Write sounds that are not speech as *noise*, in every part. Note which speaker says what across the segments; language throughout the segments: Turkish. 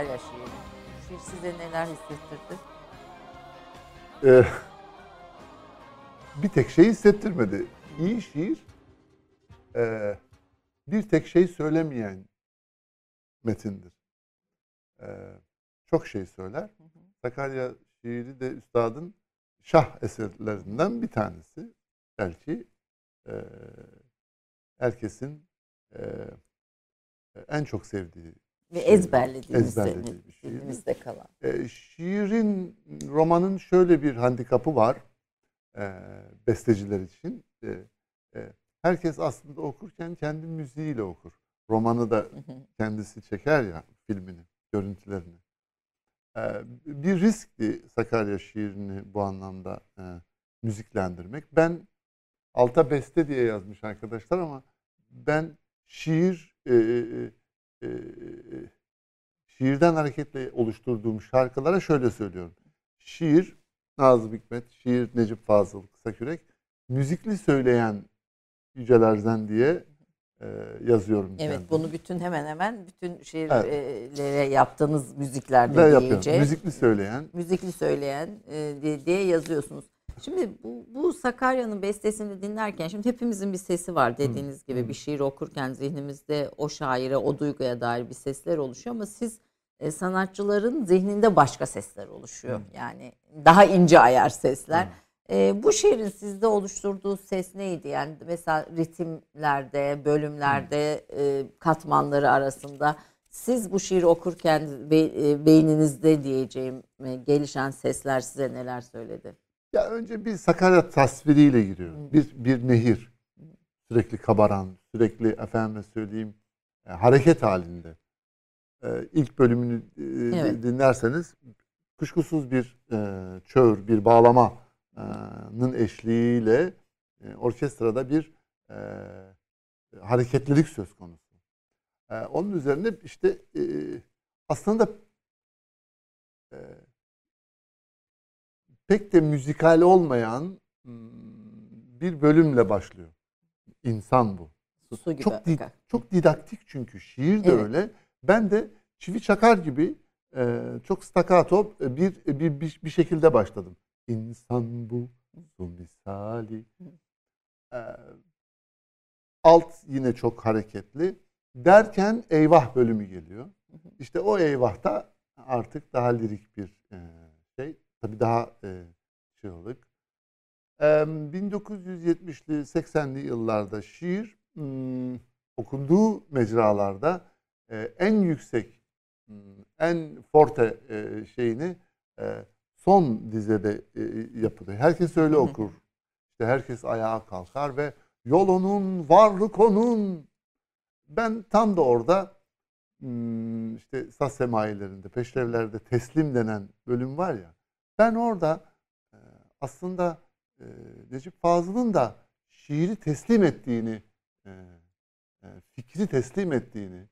Speaker 1: Sakarya
Speaker 2: şiiri. Şiir size neler hissettirdi?
Speaker 1: Ee, bir tek şey hissettirmedi. İyi şiir e, bir tek şey söylemeyen metindir. Ee, çok şey söyler. Sakarya şiiri de üstadın şah eserlerinden bir tanesi. Belki e, herkesin e, en çok sevdiği
Speaker 2: Ve ezberlediğiniz
Speaker 1: ezberlediği
Speaker 2: senin
Speaker 1: bir şiir.
Speaker 2: dilinizde kalan.
Speaker 1: E, şiirin, romanın şöyle bir handikapı var e, besteciler için. E, e, herkes aslında okurken kendi müziğiyle okur. Romanı da kendisi çeker ya filmini, görüntülerini. E, bir riskti Sakarya şiirini bu anlamda e, müziklendirmek. Ben alta beste diye yazmış arkadaşlar ama ben şiir e, e, e, şiirden hareketle oluşturduğum şarkılara şöyle söylüyorum. Şiir Nazım Hikmet, şiir Necip Fazıl Kısakürek, müzikli söyleyen Yücelerden diye e, yazıyorum.
Speaker 2: Evet
Speaker 1: kendim.
Speaker 2: bunu bütün hemen hemen bütün
Speaker 1: Evet.
Speaker 2: şiirlere yaptığınız müziklerde diyeceğim.
Speaker 1: Müzikli söyleyen.
Speaker 2: müzikli söyleyen e, diye, diye yazıyorsunuz. Şimdi bu, bu Sakarya'nın bestesini dinlerken şimdi hepimizin bir sesi var dediğiniz gibi bir şiir okurken zihnimizde o şaire o duyguya dair bir sesler oluşuyor ama siz e, sanatçıların zihninde başka sesler oluşuyor. Yani daha ince ayar sesler. E, bu şiirin sizde oluşturduğu ses neydi? Yani mesela ritimlerde, bölümlerde, e, katmanları arasında siz bu şiiri okurken be- e, beyninizde diyeceğim e, gelişen sesler size neler söyledi?
Speaker 1: Ya önce bir Sakarya tasviriyle giriyor. Bir, bir nehir. Sürekli kabaran, sürekli efendime söyleyeyim e, hareket halinde. E, ilk bölümünü e,
Speaker 2: Evet.
Speaker 1: dinlerseniz kuşkusuz bir e, çöğür, bir bağlamanın eşliğiyle e, orkestrada bir e, hareketlilik söz konusu. E, onun üzerine işte e, aslında e, pek de müzikal olmayan hmm, bir bölümle başlıyor. İnsan bu.
Speaker 2: Su gibi
Speaker 1: Çok di- çok didaktik çünkü şiir de
Speaker 2: Evet.
Speaker 1: öyle. Ben de çivi çakar gibi e, çok stakato e, bir, bir bir bir şekilde başladım. İnsan bu su misali. E, alt yine çok hareketli. Derken eyvah bölümü geliyor. İşte o eyvahta artık daha lirik bir e. Tabii daha e, şey olduk. E, 1970'li 80'li yıllarda şiir hmm, okunduğu mecralarda e, en yüksek, hmm, en forte e, şeyini e, son dizede e, yapılıyor. Herkes öyle
Speaker 2: Hı hı.
Speaker 1: okur. İşte herkes ayağa kalkar ve yol onun, varlık onun. Ben tam da orada işte saz semayilerinde, peşrevlerde teslim denen bölüm var ya. Ben orada e, aslında e, Necip Fazıl'ın da şiiri teslim ettiğini, e, e, fikri teslim ettiğini,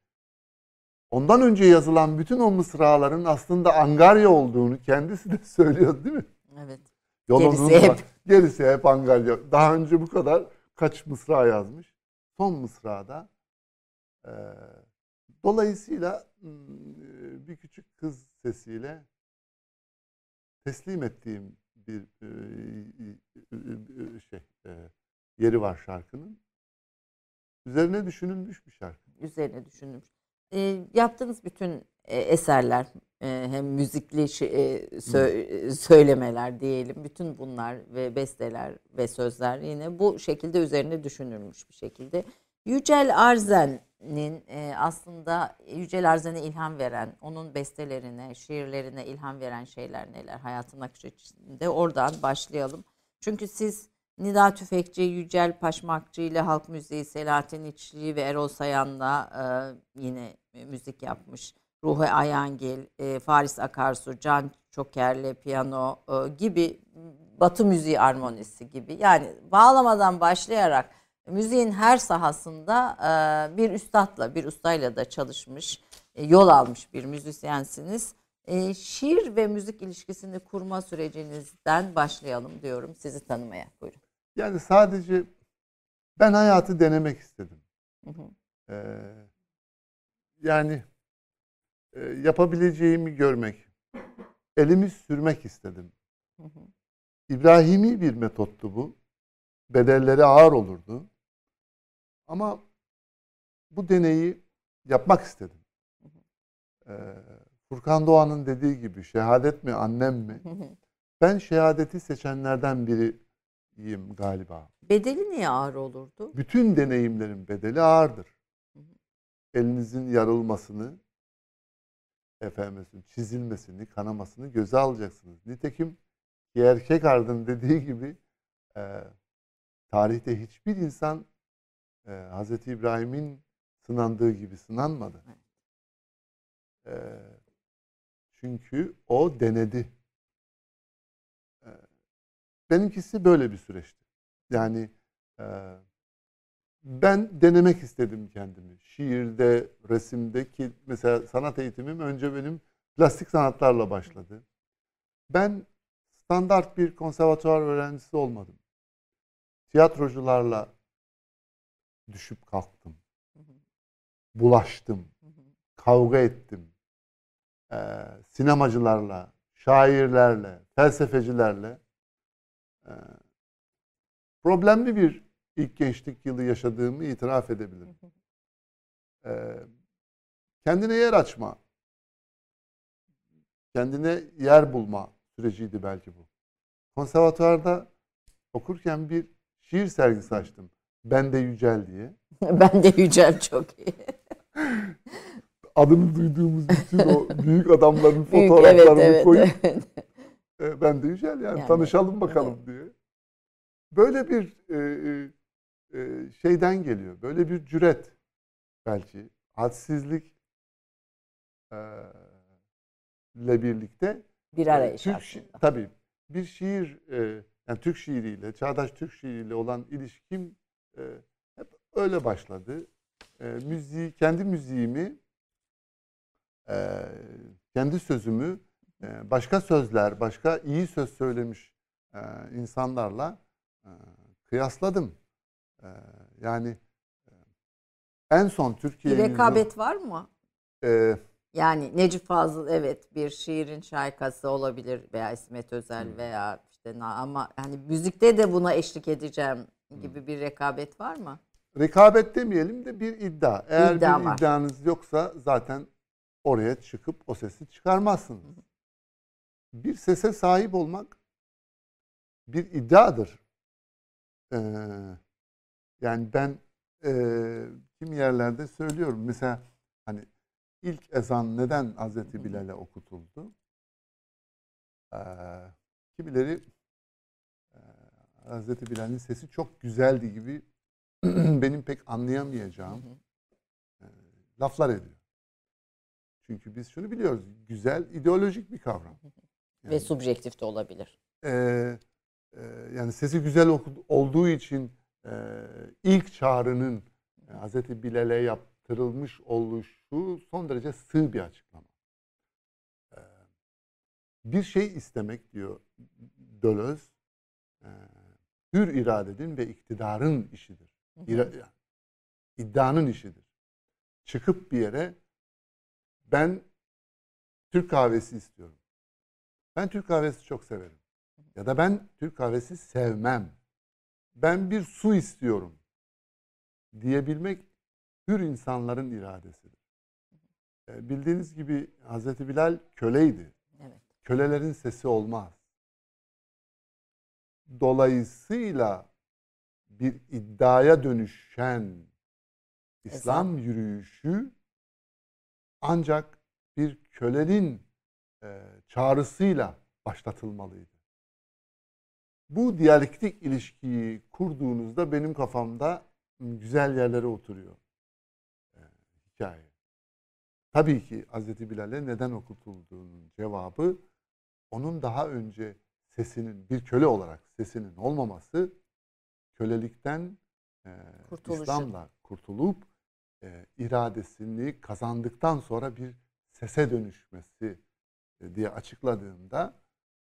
Speaker 1: ondan önce yazılan bütün o mısraların aslında angarya olduğunu kendisi de *laughs* söylüyor değil mi?
Speaker 2: Evet.
Speaker 1: Yol
Speaker 2: Gerisi hep. *laughs*
Speaker 1: Gerisi hep angarya. Daha önce bu kadar kaç mısra yazmış. Son mısrada e, dolayısıyla hmm, bir küçük kız sesiyle teslim ettiğim bir e, şey e, yeri var şarkının. Üzerine düşünülmüş bir şarkı.
Speaker 2: üzerine düşünülmüş. E, yaptığınız bütün e, eserler e, hem müzikli e, sö- söylemeler diyelim bütün bunlar ve besteler ve sözler yine bu şekilde üzerine düşünülmüş bir şekilde. Yücel Arzen'in e, aslında Yücel Arzen'e ilham veren, onun bestelerine, şiirlerine ilham veren şeyler neler hayatın akışı içinde oradan başlayalım. Çünkü siz Nida Tüfekçi, Yücel Paşmakçı ile halk müziği, Selahattin İçli ve Erol Sayan'la e, yine müzik yapmış. Ruhi Ayangil, e, Faris Akarsu, Can Çoker'le piyano e, gibi Batı müziği armonisi gibi. Yani bağlamadan başlayarak müziğin her sahasında e, bir üstadla, bir ustayla da çalışmış, e, yol almış bir müzisyensiniz. E, şiir ve müzik ilişkisini kurma sürecinizden başlayalım diyorum sizi tanımaya. Buyurun.
Speaker 1: Yani sadece ben hayatı denemek istedim.
Speaker 2: Hı hı.
Speaker 1: Ee, yani e, yapabileceğimi görmek, elimi sürmek istedim.
Speaker 2: Hı hı.
Speaker 1: İbrahimi bir metottu bu. Bedelleri ağır olurdu. Ama bu deneyi yapmak istedim. Ee, Furkan Doğan'ın dediği gibi şehadet mi annem mi? Ben şehadeti seçenlerden biriyim galiba.
Speaker 2: Bedeli niye ağır olurdu?
Speaker 1: Bütün deneyimlerin bedeli ağırdır. Elinizin yarılmasını, efendim çizilmesini, kanamasını göze alacaksınız. Nitekim erkek ardın dediği gibi e, tarihte hiçbir insan e, Hazreti İbrahim'in sınandığı gibi sınanmadı. E, çünkü o denedi. E, benimkisi böyle bir süreçti. Yani e, ben denemek istedim kendimi. Şiirde, resimde ki mesela sanat eğitimim önce benim plastik sanatlarla başladı. Ben standart bir konservatuvar öğrencisi olmadım. Tiyatrocularla düşüp kalktım. Bulaştım. Kavga ettim. Ee, sinemacılarla, şairlerle, felsefecilerle. Ee, problemli bir ilk gençlik yılı yaşadığımı itiraf edebilirim. Ee, kendine yer açma, kendine yer bulma süreciydi belki bu. Konservatuvarda okurken bir şiir sergisi açtım. Ben de Yücel diye. *laughs*
Speaker 2: ben de Yücel çok iyi. *laughs*
Speaker 1: Adını duyduğumuz bütün o büyük adamların fotoğraflarını
Speaker 2: evet, evet,
Speaker 1: koyup
Speaker 2: evet.
Speaker 1: e, ben de Yücel yani,
Speaker 2: Yani,
Speaker 1: tanışalım bakalım diye. Böyle bir e, e, e, şeyden geliyor. Böyle bir cüret belki. Hadsizlik e, ile birlikte
Speaker 2: Bir
Speaker 1: e,
Speaker 2: arayış
Speaker 1: Türk
Speaker 2: aslında.
Speaker 1: tabii bir şiir e, yani Türk şiiriyle, çağdaş Türk şiiriyle olan ilişkim e, hep öyle başladı. E, müziği, kendi müziğimi, e, kendi sözümü e, başka sözler, başka iyi söz söylemiş e, insanlarla e, kıyasladım. E, yani e, en son
Speaker 2: Bir
Speaker 1: Türkiye'nin
Speaker 2: rekabet var mı?
Speaker 1: e,
Speaker 2: Yani Necip Fazıl evet bir şiirin şarkısı olabilir veya İsmet Özel
Speaker 1: Hmm.
Speaker 2: veya işte ama hani müzikte de buna eşlik edeceğim gibi bir rekabet var mı?
Speaker 1: rekabet demeyelim de bir iddia. Eğer
Speaker 2: İddia
Speaker 1: bir
Speaker 2: var.
Speaker 1: iddianız yoksa zaten oraya çıkıp o sesi çıkarmazsınız. Bir sese sahip olmak bir iddiadır. Ee, yani ben e, kim yerlerde söylüyorum. Mesela hani ilk ezan neden Hazreti Bilal'e okutuldu? Ee, kimileri Hazreti Bilal'in sesi çok güzeldi gibi *clears throat* benim pek anlayamayacağım e, laflar ediyor. Çünkü biz şunu biliyoruz. Güzel ideolojik bir kavram.
Speaker 2: Ve
Speaker 1: Yani,
Speaker 2: subjektif de olabilir.
Speaker 1: e, e, yani sesi güzel olduğu için e, ilk çağrının e, Hazreti Bilal'e yaptırılmış oluşu son derece sığ bir açıklama. E, bir şey istemek diyor Deleuze, e, hür iradenin ve iktidarın işidir. İra- iddianın işidir. Çıkıp bir yere ben Türk kahvesi istiyorum. Ben Türk kahvesi çok severim. Ya da ben Türk kahvesi sevmem. Ben bir su istiyorum diyebilmek hür insanların iradesidir. E, Bildiğiniz gibi Hazreti Bilal köleydi.
Speaker 2: Evet.
Speaker 1: Kölelerin sesi olmaz. Dolayısıyla bir iddiaya dönüşen İslam yürüyüşü ancak bir kölenin e, çağrısıyla başlatılmalıydı. Bu diyalektik ilişkiyi kurduğunuzda benim kafamda güzel yerlere oturuyor e, hikaye. Tabii ki Hazreti Bilal'e neden okutulduğunun cevabı onun daha önce sesinin bir köle olarak sesinin olmaması kölelikten e,
Speaker 2: Kurtuluşu.
Speaker 1: İslam'la kurtulup e, iradesini kazandıktan sonra bir sese dönüşmesi e, diye açıkladığında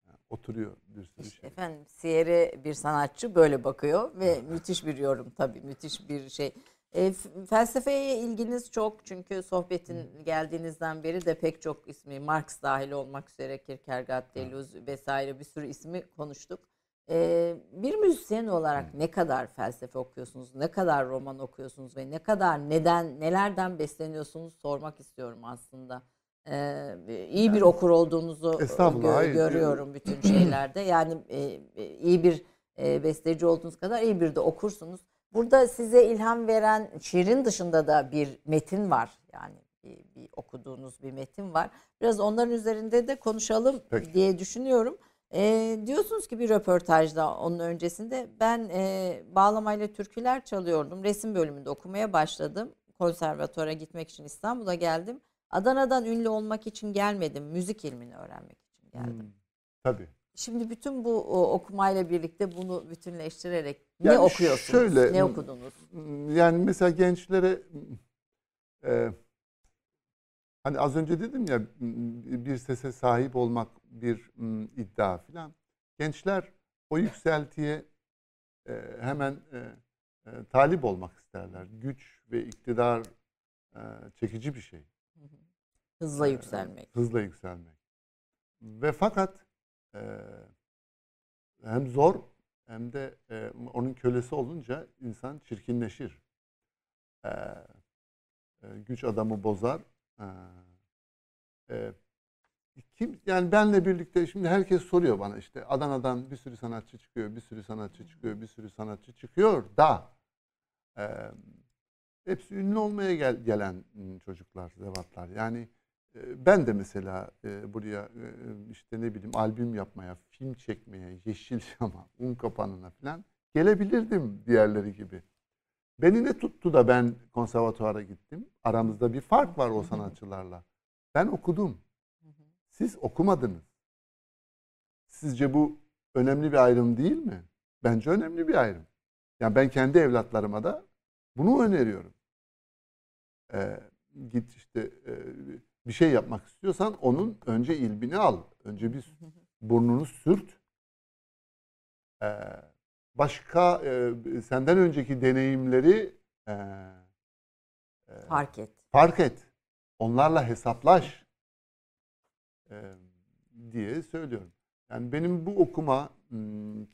Speaker 1: e, oturuyor bir sürü
Speaker 2: İşte
Speaker 1: şey.
Speaker 2: efendim Siyer'e bir sanatçı böyle bakıyor ve müthiş bir yorum tabii müthiş bir şey. E, felsefeye ilginiz çok çünkü sohbetin geldiğinizden beri de pek çok ismi Marx dahil olmak üzere Kierkegaard, Deleuze vesaire bir sürü ismi konuştuk. E, bir müzisyen olarak ne kadar felsefe okuyorsunuz, ne kadar roman okuyorsunuz ve ne kadar neden nelerden besleniyorsunuz sormak istiyorum aslında. E, iyi bir okur olduğunuzu
Speaker 1: Estağfurullah,
Speaker 2: gö-
Speaker 1: hayır.
Speaker 2: görüyorum bütün şeylerde. Yani e, e, iyi bir e, besteci olduğunuz kadar iyi bir de okursunuz. Burada size ilham veren şiirin dışında da bir metin var. Yani bir, bir okuduğunuz bir metin var. Biraz onların üzerinde de konuşalım
Speaker 1: Peki.
Speaker 2: diye düşünüyorum. E, diyorsunuz ki bir röportajda onun öncesinde ben e, bağlamayla türküler çalıyordum. Resim bölümünde okumaya başladım. Konservatuara gitmek için İstanbul'a geldim. Adana'dan ünlü olmak için gelmedim. Müzik ilmini öğrenmek için geldim.
Speaker 1: Hmm, tabii.
Speaker 2: Şimdi bütün bu okumayla birlikte bunu bütünleştirerek ne
Speaker 1: Yani
Speaker 2: okuyorsunuz?
Speaker 1: şöyle,
Speaker 2: ne okudunuz?
Speaker 1: Yani mesela gençlere e, hani az önce dedim ya bir sese sahip olmak bir m, iddia filan. Gençler o yükseltiye e, hemen e, e, talip olmak isterler. Güç ve iktidar e, çekici bir şey.
Speaker 2: Hızla
Speaker 1: Ee,
Speaker 2: yükselmek.
Speaker 1: Hızla yükselmek. Ve fakat e, hem zor hem de e, onun kölesi olunca insan çirkinleşir. E, e, güç adamı bozar. E, e, kim yani benle birlikte şimdi herkes soruyor bana işte Adana'dan bir sürü sanatçı çıkıyor, bir sürü sanatçı çıkıyor, bir sürü sanatçı çıkıyor da e, hepsi ünlü olmaya gel- gelen çocuklar, zevatlar. Yani ben de mesela e, buraya e, işte ne bileyim albüm yapmaya, film çekmeye, Yeşilçam'a, *laughs* Un Kapanı'na falan gelebilirdim diğerleri gibi. Beni ne tuttu da ben konservatuara gittim? Aramızda bir fark var o sanatçılarla. Ben okudum. Siz okumadınız. Sizce bu önemli bir ayrım değil mi? Bence önemli bir ayrım. Yani ben kendi evlatlarıma da bunu öneriyorum. Ee, git işte e, bir şey yapmak istiyorsan onun önce ilmini al. Önce bir burnunu sürt. Ee, başka e, senden önceki deneyimleri e, e,
Speaker 2: Fark et.
Speaker 1: fark et. Onlarla hesaplaş e, diye söylüyorum. Yani benim bu okuma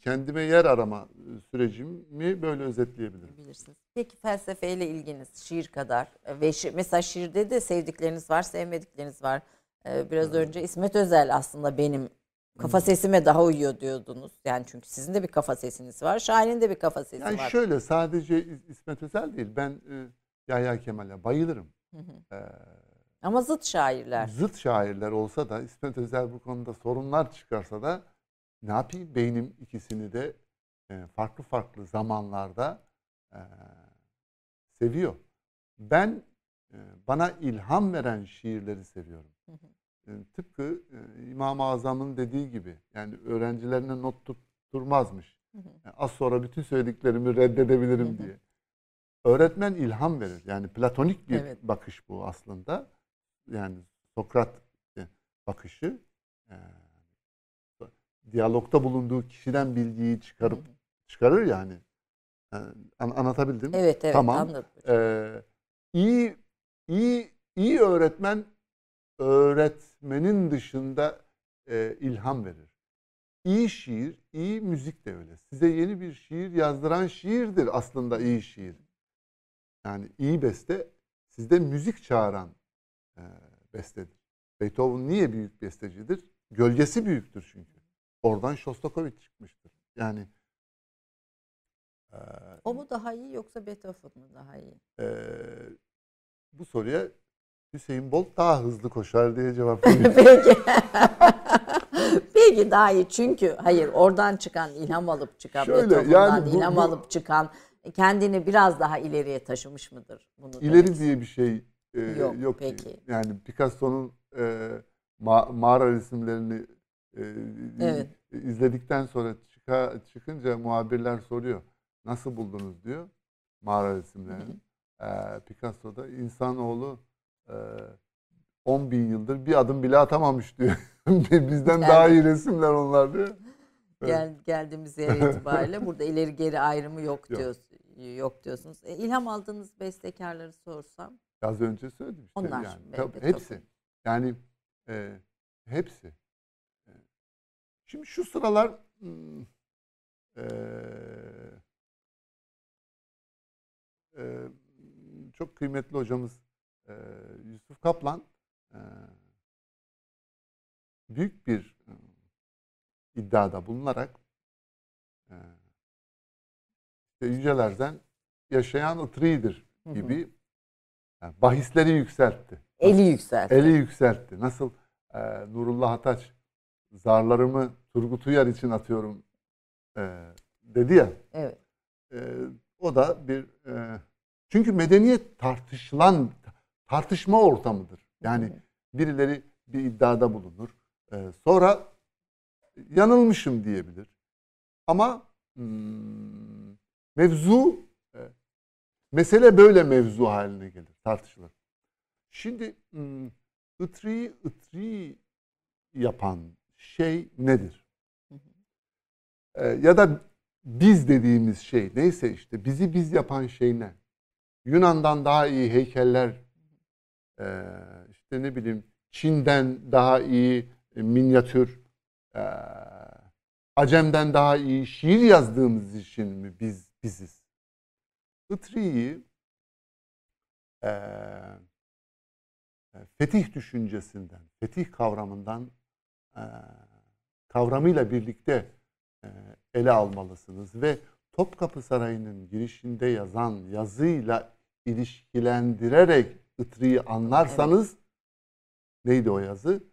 Speaker 1: kendime yer arama sürecimi böyle özetleyebilirim.
Speaker 2: Bilirsiniz. Peki felsefeyle ilginiz şiir kadar e, ve şi- mesela şiirde de sevdikleriniz var, sevmedikleriniz var. Ee, biraz önce İsmet Özel aslında benim kafa sesime daha uyuyor diyordunuz. Yani çünkü sizin de bir kafa sesiniz var, şairin de bir kafa sesi
Speaker 1: Yani
Speaker 2: var.
Speaker 1: şöyle sadece İs- İsmet Özel değil ben e, Yahya Kemal'e bayılırım.
Speaker 2: Hı hı.
Speaker 1: Ee,
Speaker 2: Ama zıt şairler.
Speaker 1: zıt şairler olsa da İsmet Özel bu konuda sorunlar çıkarsa da ne yapayım beynim ikisini de e, farklı farklı zamanlarda e, seviyor. Ben e, bana ilham veren şiirleri seviyorum.
Speaker 2: Hı hı.
Speaker 1: Tıpkı İmam-ı Azam'ın dediği gibi yani öğrencilerine not tutturmazmış.
Speaker 2: Hı hı.
Speaker 1: Yani az sonra bütün söylediklerimi reddedebilirim
Speaker 2: Hı hı.
Speaker 1: diye. Öğretmen ilham verir. Yani platonik bir
Speaker 2: Evet.
Speaker 1: bakış bu aslında. Yani Sokrat e, bakışı. e, diyalogta bulunduğu kişiden bilgiyi çıkarıp çıkarır yani. E, an- anlatabildim.
Speaker 2: Evet evet
Speaker 1: Tamam.
Speaker 2: anladım.
Speaker 1: Ee, iyi iyi iyi öğretmen öğretmenin dışında e, ilham verir. İyi şiir, iyi müzik de öyle. Size yeni bir şiir yazdıran şiirdir aslında iyi şiir. Yani iyi beste sizde müzik çağıran e, bestedir. Beethoven niye büyük bestecidir? Gölgesi büyüktür çünkü. Oradan Shostakovich çıkmıştır. Yani e,
Speaker 2: O mu daha iyi yoksa Beethoven mı daha iyi?
Speaker 1: ee, bu soruya Hüseyin Bolt daha hızlı koşar diye cevap veriyor. *laughs*
Speaker 2: Peki. *laughs* Peki daha iyi çünkü hayır oradan çıkan ilham alıp çıkan
Speaker 1: Şöyle,
Speaker 2: Beethoven'dan
Speaker 1: yani bu-
Speaker 2: ilham
Speaker 1: bu-
Speaker 2: alıp çıkan kendini biraz daha ileriye taşımış mıdır? Bunu
Speaker 1: İleri diye bir şey e,
Speaker 2: Yok,
Speaker 1: yok.
Speaker 2: peki.
Speaker 1: Yani Picasso'nun e, ma- mağara resimlerini e,
Speaker 2: Evet.
Speaker 1: izledikten sonra çıka, çıkınca muhabirler soruyor. Nasıl buldunuz diyor mağara resimlerini. E, Picasso'da insanoğlu e, 10 bin yıldır bir adım bile atamamış diyor. *laughs* Bizden daha iyi resimler onlar diyor. *laughs*
Speaker 2: Gel, geldiğimiz yer *laughs* itibariyle burada ileri geri ayrımı yok,
Speaker 1: Yok.
Speaker 2: diyorsun, yok diyorsunuz. E, ilham aldığınız bestekarları sorsam.
Speaker 1: Az önce söyledim işte.
Speaker 2: Onlar,
Speaker 1: yani. Tabii hepsi. Yani e, hepsi. E, Şimdi şu sıralar hmm, e, e, çok kıymetli hocamız e, Yusuf Kaplan e, büyük bir e, iddiada bulunarak e, işte yücelerden yaşayan ıtridir
Speaker 2: Hı hı.
Speaker 1: Yani bahisleri yükseltti.
Speaker 2: Eli yükseltti.
Speaker 1: Eli yükseltti. Nasıl e, Nurullah Ataç zarlarımı Turgut Uyar için atıyorum e, dedi ya.
Speaker 2: Evet.
Speaker 1: E, o da bir e, çünkü medeniyet tartışılan tartışma ortamıdır. Yani birileri bir iddiada bulunur. E, sonra yanılmışım diyebilir. Ama hmm, mevzu mesele böyle mevzu haline gelir, tartışılır. Şimdi ıtriyi ıtri yapan şey nedir? E, ya da biz dediğimiz şey neyse işte bizi biz yapan şey ne? Yunan'dan daha iyi heykeller, e, işte ne bileyim Çin'den daha iyi minyatür, e, Acem'den daha iyi şiir yazdığımız için mi biz biziz? Itri'yi e, fetih düşüncesinden, fetih kavramından e, kavramıyla birlikte e, ele almalısınız ve Topkapı Sarayı'nın girişinde yazan yazıyla ilişkilendirerek Itri'yi anlarsanız neydi o yazı?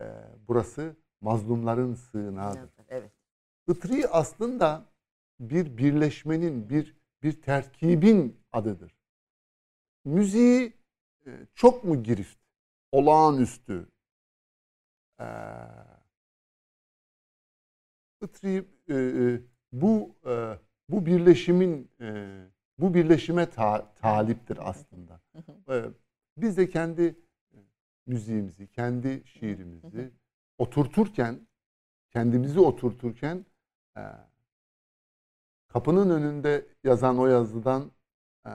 Speaker 1: E, burası mazlumların sığınağıdır.
Speaker 2: Evet.
Speaker 1: Itri aslında bir birleşmenin, bir bir terkibin adıdır. Müziği e, çok mu girift, olağanüstü? E, e, e, bu e, bu birleşimin e, bu birleşime ta- taliptir aslında. E, biz de kendi müziğimizi, kendi şiirimizi oturturken, kendimizi oturturken e, kapının önünde yazan o yazıdan e,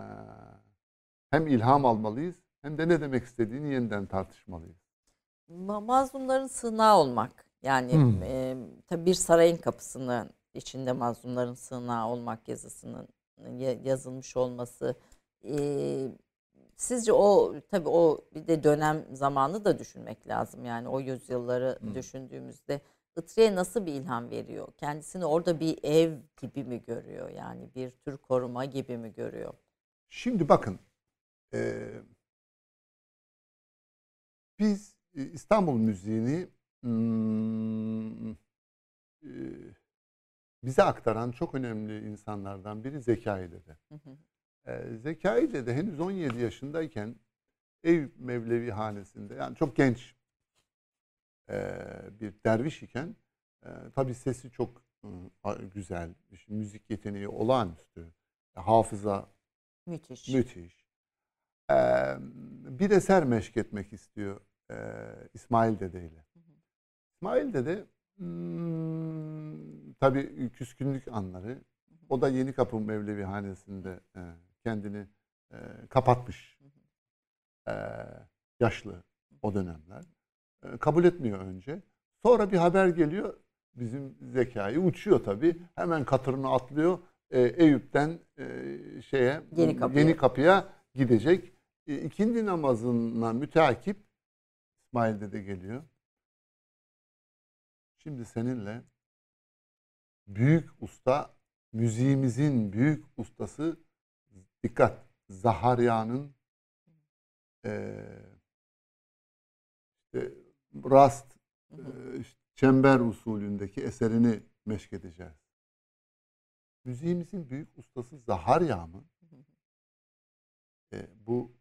Speaker 1: hem ilham almalıyız hem de ne demek istediğini yeniden tartışmalıyız.
Speaker 2: Ma- mazlumların sığınağı olmak. Yani
Speaker 1: Hmm.
Speaker 2: e, tabii bir sarayın kapısının içinde mazlumların sığınağı olmak yazısının ya- yazılmış olması. e, sizce o tabii o bir de dönem zamanı da düşünmek lazım. Yani o yüzyılları
Speaker 1: Hmm.
Speaker 2: düşündüğümüzde Itri'ye nasıl bir ilham veriyor? Kendisini orada bir ev gibi mi görüyor? Yani bir tür koruma gibi mi görüyor?
Speaker 1: Şimdi bakın e, Biz İstanbul müziğini hmm, e, bize aktaran çok önemli insanlardan biri Zekai Dede.
Speaker 2: Hı hı.
Speaker 1: E, Zekai Dede henüz 17 yaşındayken Eyüp Mevlevi Hanesi'nde yani çok genç e, bir derviş iken e, tabii sesi çok e, güzel, müzik yeteneği olağanüstü, hafıza
Speaker 2: Müthiş.
Speaker 1: müthiş. E, bir eser meşk etmek istiyor e, İsmail Dede ile. İsmail Dede hmm, tabii küskünlük anları. O da Yeni Kapı Mevlevi Hanesi'nde e, kendini e, kapatmış. E, yaşlı o dönemler. E, kabul etmiyor önce. Sonra bir haber geliyor. Bizim zekayı uçuyor tabii. Hemen katırını atlıyor. E, Eyüp'ten e, şeye
Speaker 2: Yeni Kapı'ya.
Speaker 1: Yeni Kapı'ya gidecek. E, ikindi namazına müteakip İsmail Dede geliyor. Şimdi seninle büyük usta, müziğimizin büyük ustası dikkat Zaharya'nın eee işte rast
Speaker 2: Hı hı.
Speaker 1: çember usulündeki eserini meşk edeceğiz. Müziğimizin büyük ustası Zaharya mı? E, bu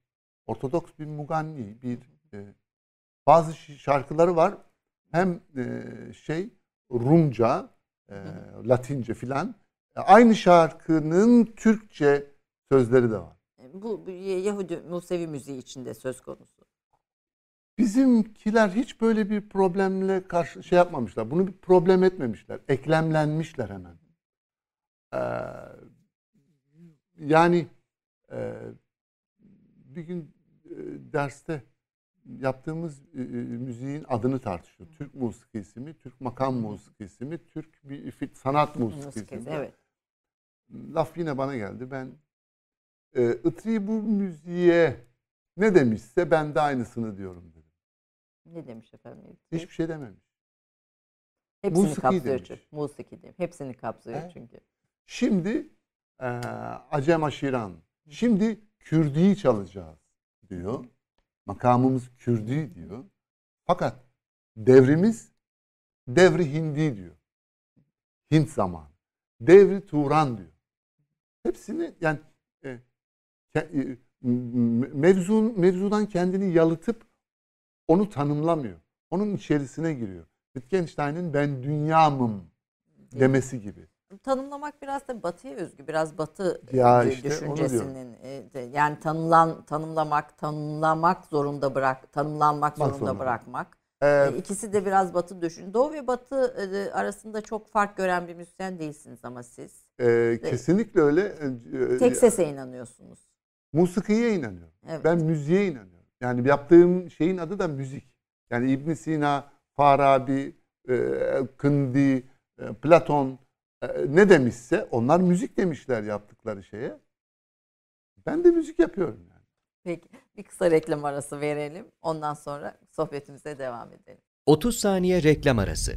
Speaker 1: Ortodoks bir muganni, bir e, bazı şarkıları var. Hem e, şey Rumca, e, Latince filan. E, aynı şarkının Türkçe sözleri de var.
Speaker 2: Bu, bu Yahudi Musevi müziği içinde söz konusu.
Speaker 1: Bizimkiler hiç böyle bir problemle karşı şey yapmamışlar. Bunu bir problem etmemişler. Eklemlenmişler hemen. Ee, yani e, bir gün e, derste yaptığımız e, e, müziğin adını tartışıyor. Türk musikisi mi, Türk makam musikisi mi, Türk bir sanat musikisi mi?
Speaker 2: Musikisi, evet.
Speaker 1: Laf yine bana geldi. Ben e, Itri bu müziğe ne demişse ben de aynısını diyorum.
Speaker 2: Ne demiş efendim?
Speaker 1: Hiçbir şey dememiş.
Speaker 2: Hepsini
Speaker 1: musiki
Speaker 2: kapsıyor
Speaker 1: demiş.
Speaker 2: çünkü. Musiki demiş. Hepsini kapsıyor
Speaker 1: Evet.
Speaker 2: çünkü.
Speaker 1: Şimdi e, Acem Aşiran. Şimdi Kürdi'yi çalacağız diyor. Makamımız Kürdi diyor. Fakat devrimiz devri Hindi diyor. Hint zamanı. Devri Turan diyor. Hepsini yani e, e, mevzun, mevzudan kendini yalıtıp onu tanımlamıyor. Onun içerisine giriyor. Wittgenstein'in ben dünyamım demesi gibi.
Speaker 2: Tanımlamak biraz da batıya özgü. Biraz batı
Speaker 1: Ya
Speaker 2: e,
Speaker 1: işte onu
Speaker 2: düşüncesinin e, yani tanımlan tanımlamak, tanımlamak zorunda bırak, tanımlanmak
Speaker 1: Bak
Speaker 2: zorunda
Speaker 1: zorunda. Ee,
Speaker 2: bırakmak. E, İkisi de biraz batı düşün. Doğu ve batı e, arasında çok fark gören bir müzisyen değilsiniz ama siz.
Speaker 1: e, kesinlikle öyle.
Speaker 2: Tek sese inanıyorsunuz.
Speaker 1: Musikiye inanıyorum.
Speaker 2: Evet.
Speaker 1: Ben müziğe inanıyorum. Yani yaptığım şeyin adı da müzik. Yani İbn Sina, Farabi, e, Kindi, e, Platon e, ne demişse onlar müzik demişler yaptıkları şeye. Ben de müzik yapıyorum yani.
Speaker 2: Peki bir kısa reklam arası verelim. Ondan sonra sohbetimize devam edelim.
Speaker 3: 30 saniye reklam arası.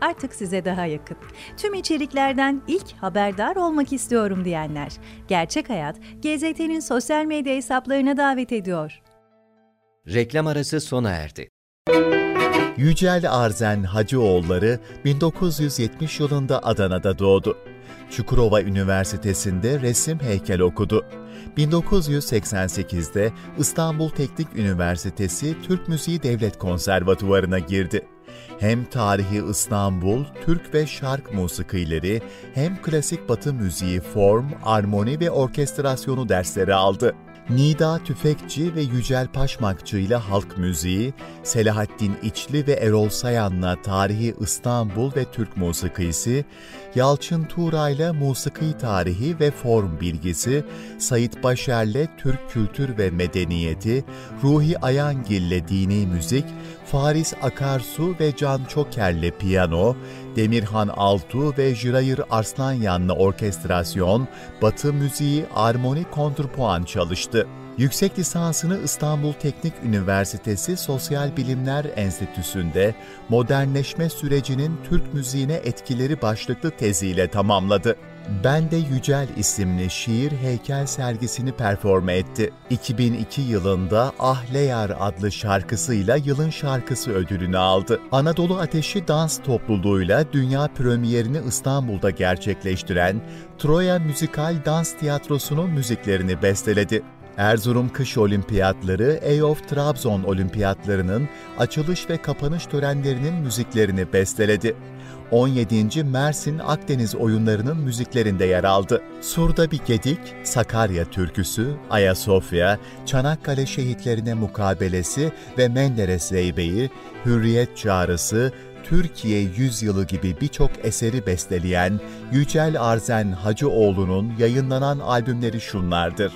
Speaker 4: artık size daha yakın. Tüm içeriklerden ilk haberdar olmak istiyorum diyenler. Gerçek Hayat, GZT'nin sosyal medya hesaplarına davet ediyor.
Speaker 3: Reklam arası sona erdi.
Speaker 5: Yücel Arzen Hacıoğulları 1970 yılında Adana'da doğdu. Çukurova Üniversitesi'nde resim heykel okudu. 1988'de İstanbul Teknik Üniversitesi Türk Müziği Devlet Konservatuvarı'na girdi. Hem tarihi İstanbul, Türk ve şark musikileri, hem klasik batı müziği form, armoni ve orkestrasyonu dersleri aldı. Nida Tüfekçi ve Yücel Paşmakçı ile halk müziği, Selahattin İçli ve Erol Sayan'la tarihi İstanbul ve Türk musikisi, Yalçın Tuğra ile musiki tarihi ve form bilgisi, Sait Başer'le Türk kültür ve medeniyeti, Ruhi Ayangil ile dini müzik, Faris Akarsu ve Can Çoker'le piyano, Demirhan Altu ve Jirayır Arslanyan'la orkestrasyon, Batı müziği armoni kontrpuan çalıştı. Yüksek lisansını İstanbul Teknik Üniversitesi Sosyal Bilimler Enstitüsü'nde modernleşme sürecinin Türk müziğine etkileri başlıklı teziyle tamamladı. Ben de Yücel isimli şiir heykel sergisini performe etti. 2002 yılında Ahleyar adlı şarkısıyla yılın şarkısı ödülünü aldı. Anadolu Ateşi Dans Topluluğu'yla dünya premierini İstanbul'da gerçekleştiren Troya Müzikal Dans Tiyatrosu'nun müziklerini besteledi. Erzurum Kış Olimpiyatları, EOF Trabzon Olimpiyatlarının açılış ve kapanış törenlerinin müziklerini besteledi. 17. Mersin Akdeniz oyunlarının müziklerinde yer aldı. Surda bir Gedik, Sakarya Türküsü, Ayasofya, Çanakkale şehitlerine mukabelesi ve Menderes Zeybe'yi, Hürriyet Çağrısı, Türkiye Yüzyılı gibi birçok eseri besteleyen Yücel Arzen Hacıoğlu'nun yayınlanan albümleri şunlardır.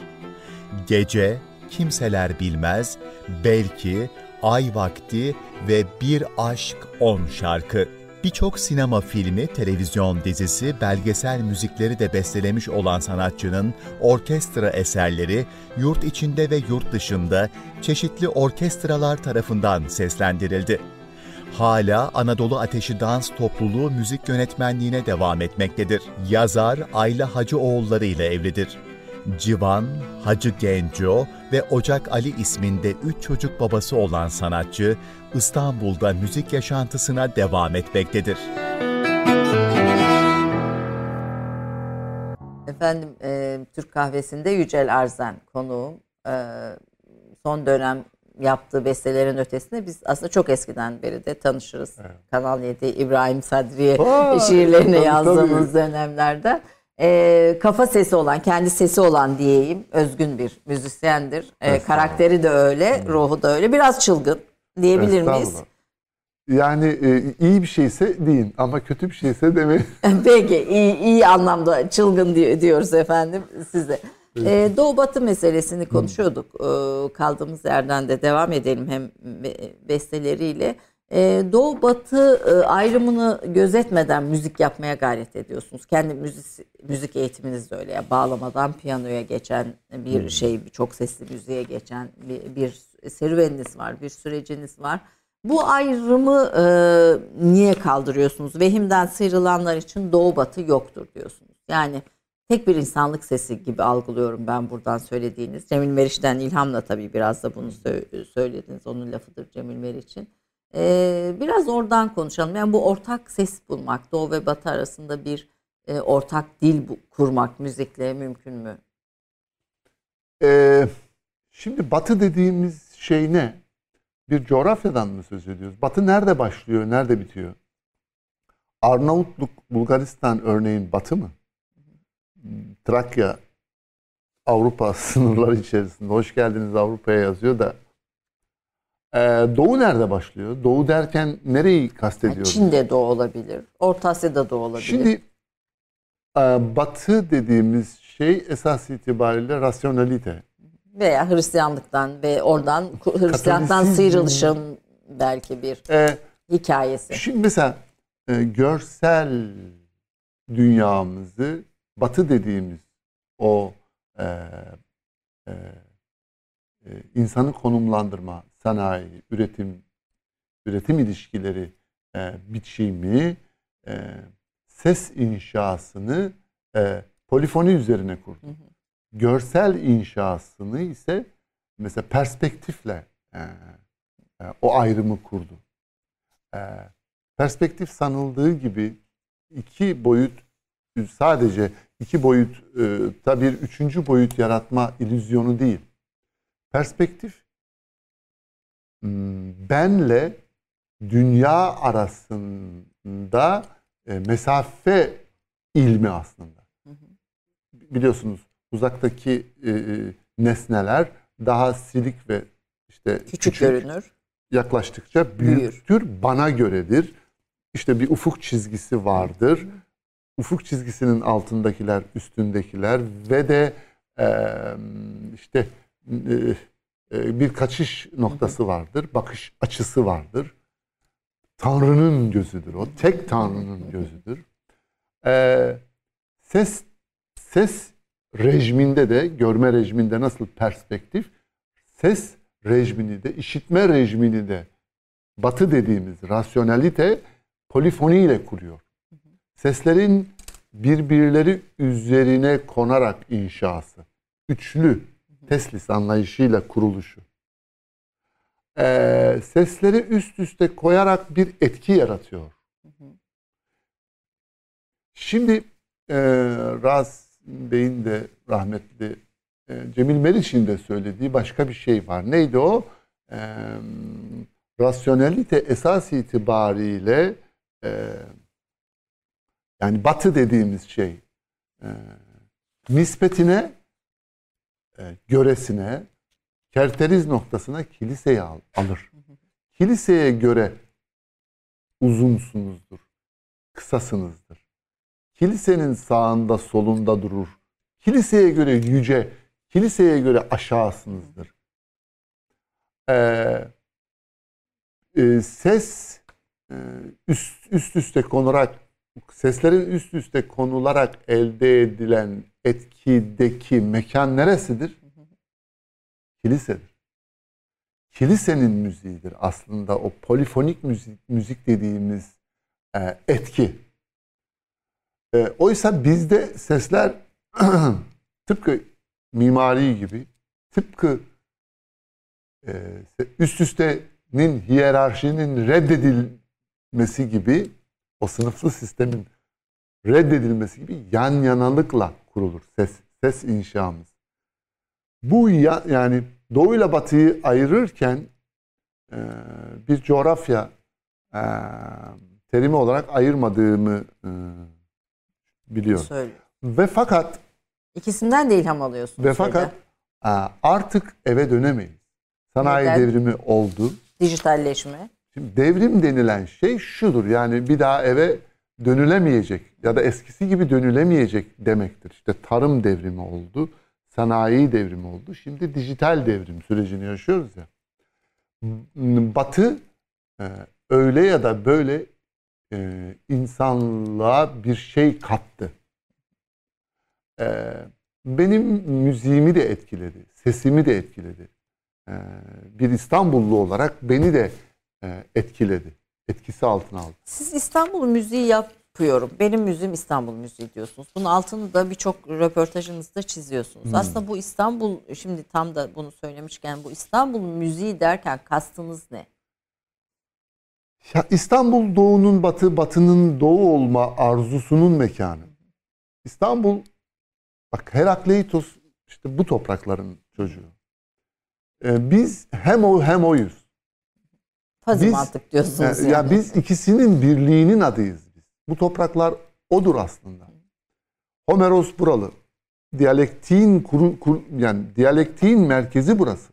Speaker 5: Gece, Kimseler Bilmez, Belki, Ay Vakti ve Bir Aşk On şarkı. Birçok sinema filmi, televizyon dizisi, belgesel müzikleri de bestelemiş olan sanatçının orkestra eserleri yurt içinde ve yurt dışında çeşitli orkestralar tarafından seslendirildi. Hala Anadolu Ateşi Dans Topluluğu müzik yönetmenliğine devam etmektedir. Yazar Ayla Hacıoğulları ile evlidir. Civan, Hacı Genco ve Ocak Ali isminde üç çocuk babası olan sanatçı, İstanbul'da müzik yaşantısına devam etmektedir.
Speaker 2: Efendim e, Türk kahvesinde Yücel Arzen konuğum. E, son dönem yaptığı bestelerin ötesinde biz aslında çok eskiden beri de tanışırız. Kanal 7 İbrahim Sadriye şiirlerini
Speaker 1: tabii,
Speaker 2: yazdığımız
Speaker 1: tabii.
Speaker 2: dönemlerde. E, kafa sesi olan, kendi sesi olan diyeyim. Özgün bir müzisyendir. E, karakteri de öyle, ruhu da öyle. Biraz çılgın diyebilir miyiz?
Speaker 1: Yani e, iyi bir şeyse deyin ama kötü bir şeyse demeyin. *laughs*
Speaker 2: Peki iyi, iyi anlamda çılgın di- diyoruz efendim size. Ee, Doğu Batı meselesini konuşuyorduk. Ee, kaldığımız yerden de devam edelim hem be- besteleriyle. Ee, Doğu Batı e, ayrımını gözetmeden müzik yapmaya gayret ediyorsunuz. Kendi müzik, müzik eğitiminiz de öyle. ya bağlamadan piyanoya geçen bir şey, bir çok sesli müziğe geçen bir, bir serüveniniz var, bir süreciniz var. Bu ayrımı e, niye kaldırıyorsunuz? Vehimden sıyrılanlar için doğu batı yoktur diyorsunuz. Yani tek bir insanlık sesi gibi algılıyorum ben buradan söylediğiniz. Cemil Meriç'ten ilhamla tabii biraz da bunu sö- söylediniz. Onun lafıdır Cemil Meriç'in. E, biraz oradan konuşalım. Yani bu ortak ses bulmak, doğu ve batı arasında bir e, ortak dil bu- kurmak müzikle mümkün mü?
Speaker 1: E, şimdi batı dediğimiz şey ne? Bir coğrafyadan mı söz ediyoruz? Batı nerede başlıyor, nerede bitiyor? Arnavutluk, Bulgaristan örneğin batı mı? Trakya Avrupa *laughs* sınırları içerisinde. Hoş geldiniz Avrupa'ya yazıyor da. Ee, Doğu nerede başlıyor? Doğu derken nereyi
Speaker 2: Yani
Speaker 1: kastediyoruz?
Speaker 2: Çin'de de olabilir, Orta Asya'da da olabilir.
Speaker 1: Şimdi e, batı dediğimiz şey esas itibariyle rasyonalite.
Speaker 2: veya Hristiyanlıktan ve oradan Hristiyanlıktan sıyrılışın belki bir
Speaker 1: E,
Speaker 2: hikayesi.
Speaker 1: Şimdi mesela e, görsel dünyamızı batı dediğimiz o e, e, insanı konumlandırma, sanayi, üretim, üretim ilişkileri e, biçimi, e, ses inşasını e, polifoni üzerine kurdu. Görsel inşasını ise mesela perspektifle e, e, o ayrımı kurdu. E, perspektif sanıldığı gibi iki boyut sadece iki boyut e, bir üçüncü boyut yaratma illüzyonu değil. Perspektif hmm, benle dünya arasında e, mesafe ilmi aslında. Biliyorsunuz uzaktaki e, e, nesneler daha silik ve işte
Speaker 2: Küçük, görünür.
Speaker 1: yaklaştıkça büyüktür, bana göredir. İşte bir ufuk çizgisi vardır. Ufuk çizgisinin altındakiler, üstündekiler ve de e, işte bir kaçış noktası vardır, bakış açısı vardır. Tanrı'nın gözüdür o. Tek Tanrı'nın gözüdür. Ee, ses ses rejiminde de görme rejiminde nasıl perspektif ses rejimini de işitme rejimini de batı dediğimiz rasyonalite polifoniyle kuruyor. Seslerin birbirleri üzerine konarak inşası. Üçlü teslis anlayışıyla kuruluşu. Ee, sesleri üst üste koyarak bir etki yaratıyor. Şimdi e, Raz Bey'in de rahmetli e, Cemil Meriç'in de söylediği başka bir şey var. Neydi o? E, rasyonelite esas itibariyle e, yani batı dediğimiz şey e, nispetine e, göresine kerteriz noktasına kiliseye al- alır. Kiliseye göre uzunsunuzdur, kısasınızdır. Kilisenin sağında solunda durur. Kiliseye göre yüce, kiliseye göre aşağısınızdır. Ee, e, ses e, üst, üst üste konularak, seslerin üst üste konularak elde edilen etkideki mekan neresidir? Kilisedir. Kilisenin müziğidir aslında o polifonik müzik, müzik dediğimiz e, etki. E, oysa bizde sesler *clears throat* tıpkı mimari gibi, tıpkı e, üst üstenin hiyerarşinin reddedilmesi gibi, o sınıflı sistemin reddedilmesi gibi yan yanalıkla kurulur ses ses inşamız. Bu ya, yani Doğu ile Batı'yı ayırırken e, bir coğrafya e, terimi olarak ayırmadığımı e, biliyorum.
Speaker 2: Söyle.
Speaker 1: Ve fakat
Speaker 2: İkisinden de ilham alıyorsun.
Speaker 1: ve fakat e, artık eve dönemeyiz. Sanayi
Speaker 2: Neden?
Speaker 1: devrimi oldu.
Speaker 2: Dijitalleşme.
Speaker 1: Şimdi devrim denilen şey şudur. Yani bir daha eve dönülemeyecek ya da eskisi gibi dönülemeyecek demektir. İşte tarım devrimi oldu, sanayi devrimi oldu. Şimdi dijital devrim sürecini yaşıyoruz ya. Batı e, öyle ya da böyle e, insanlığa bir şey kattı. E, benim müziğimi de etkiledi, sesimi de etkiledi. Bir İstanbullu olarak beni de etkiledi. Etkisi altına aldı.
Speaker 2: Siz İstanbul müziği yapıyorum. Benim müziğim İstanbul müziği diyorsunuz. Bunun altını da birçok röportajınızda çiziyorsunuz.
Speaker 1: Hmm.
Speaker 2: Aslında bu İstanbul, şimdi tam da bunu söylemişken bu İstanbul müziği derken kastınız ne?
Speaker 1: Ya İstanbul doğunun batı, batının doğu olma arzusunun mekanı. İstanbul, bak Herakleitos işte bu toprakların çocuğu. Ee, biz hem o hem oyuz.
Speaker 2: Fazı
Speaker 1: Biz-
Speaker 2: mantık diyorsunuz
Speaker 1: Ya,
Speaker 2: yani.
Speaker 1: ya biz ikisinin birliğinin adıyız biz. Bu topraklar odur aslında. Homeros buralı. Diyalektiğin kuru, kur- yani diyalektiğin merkezi burası.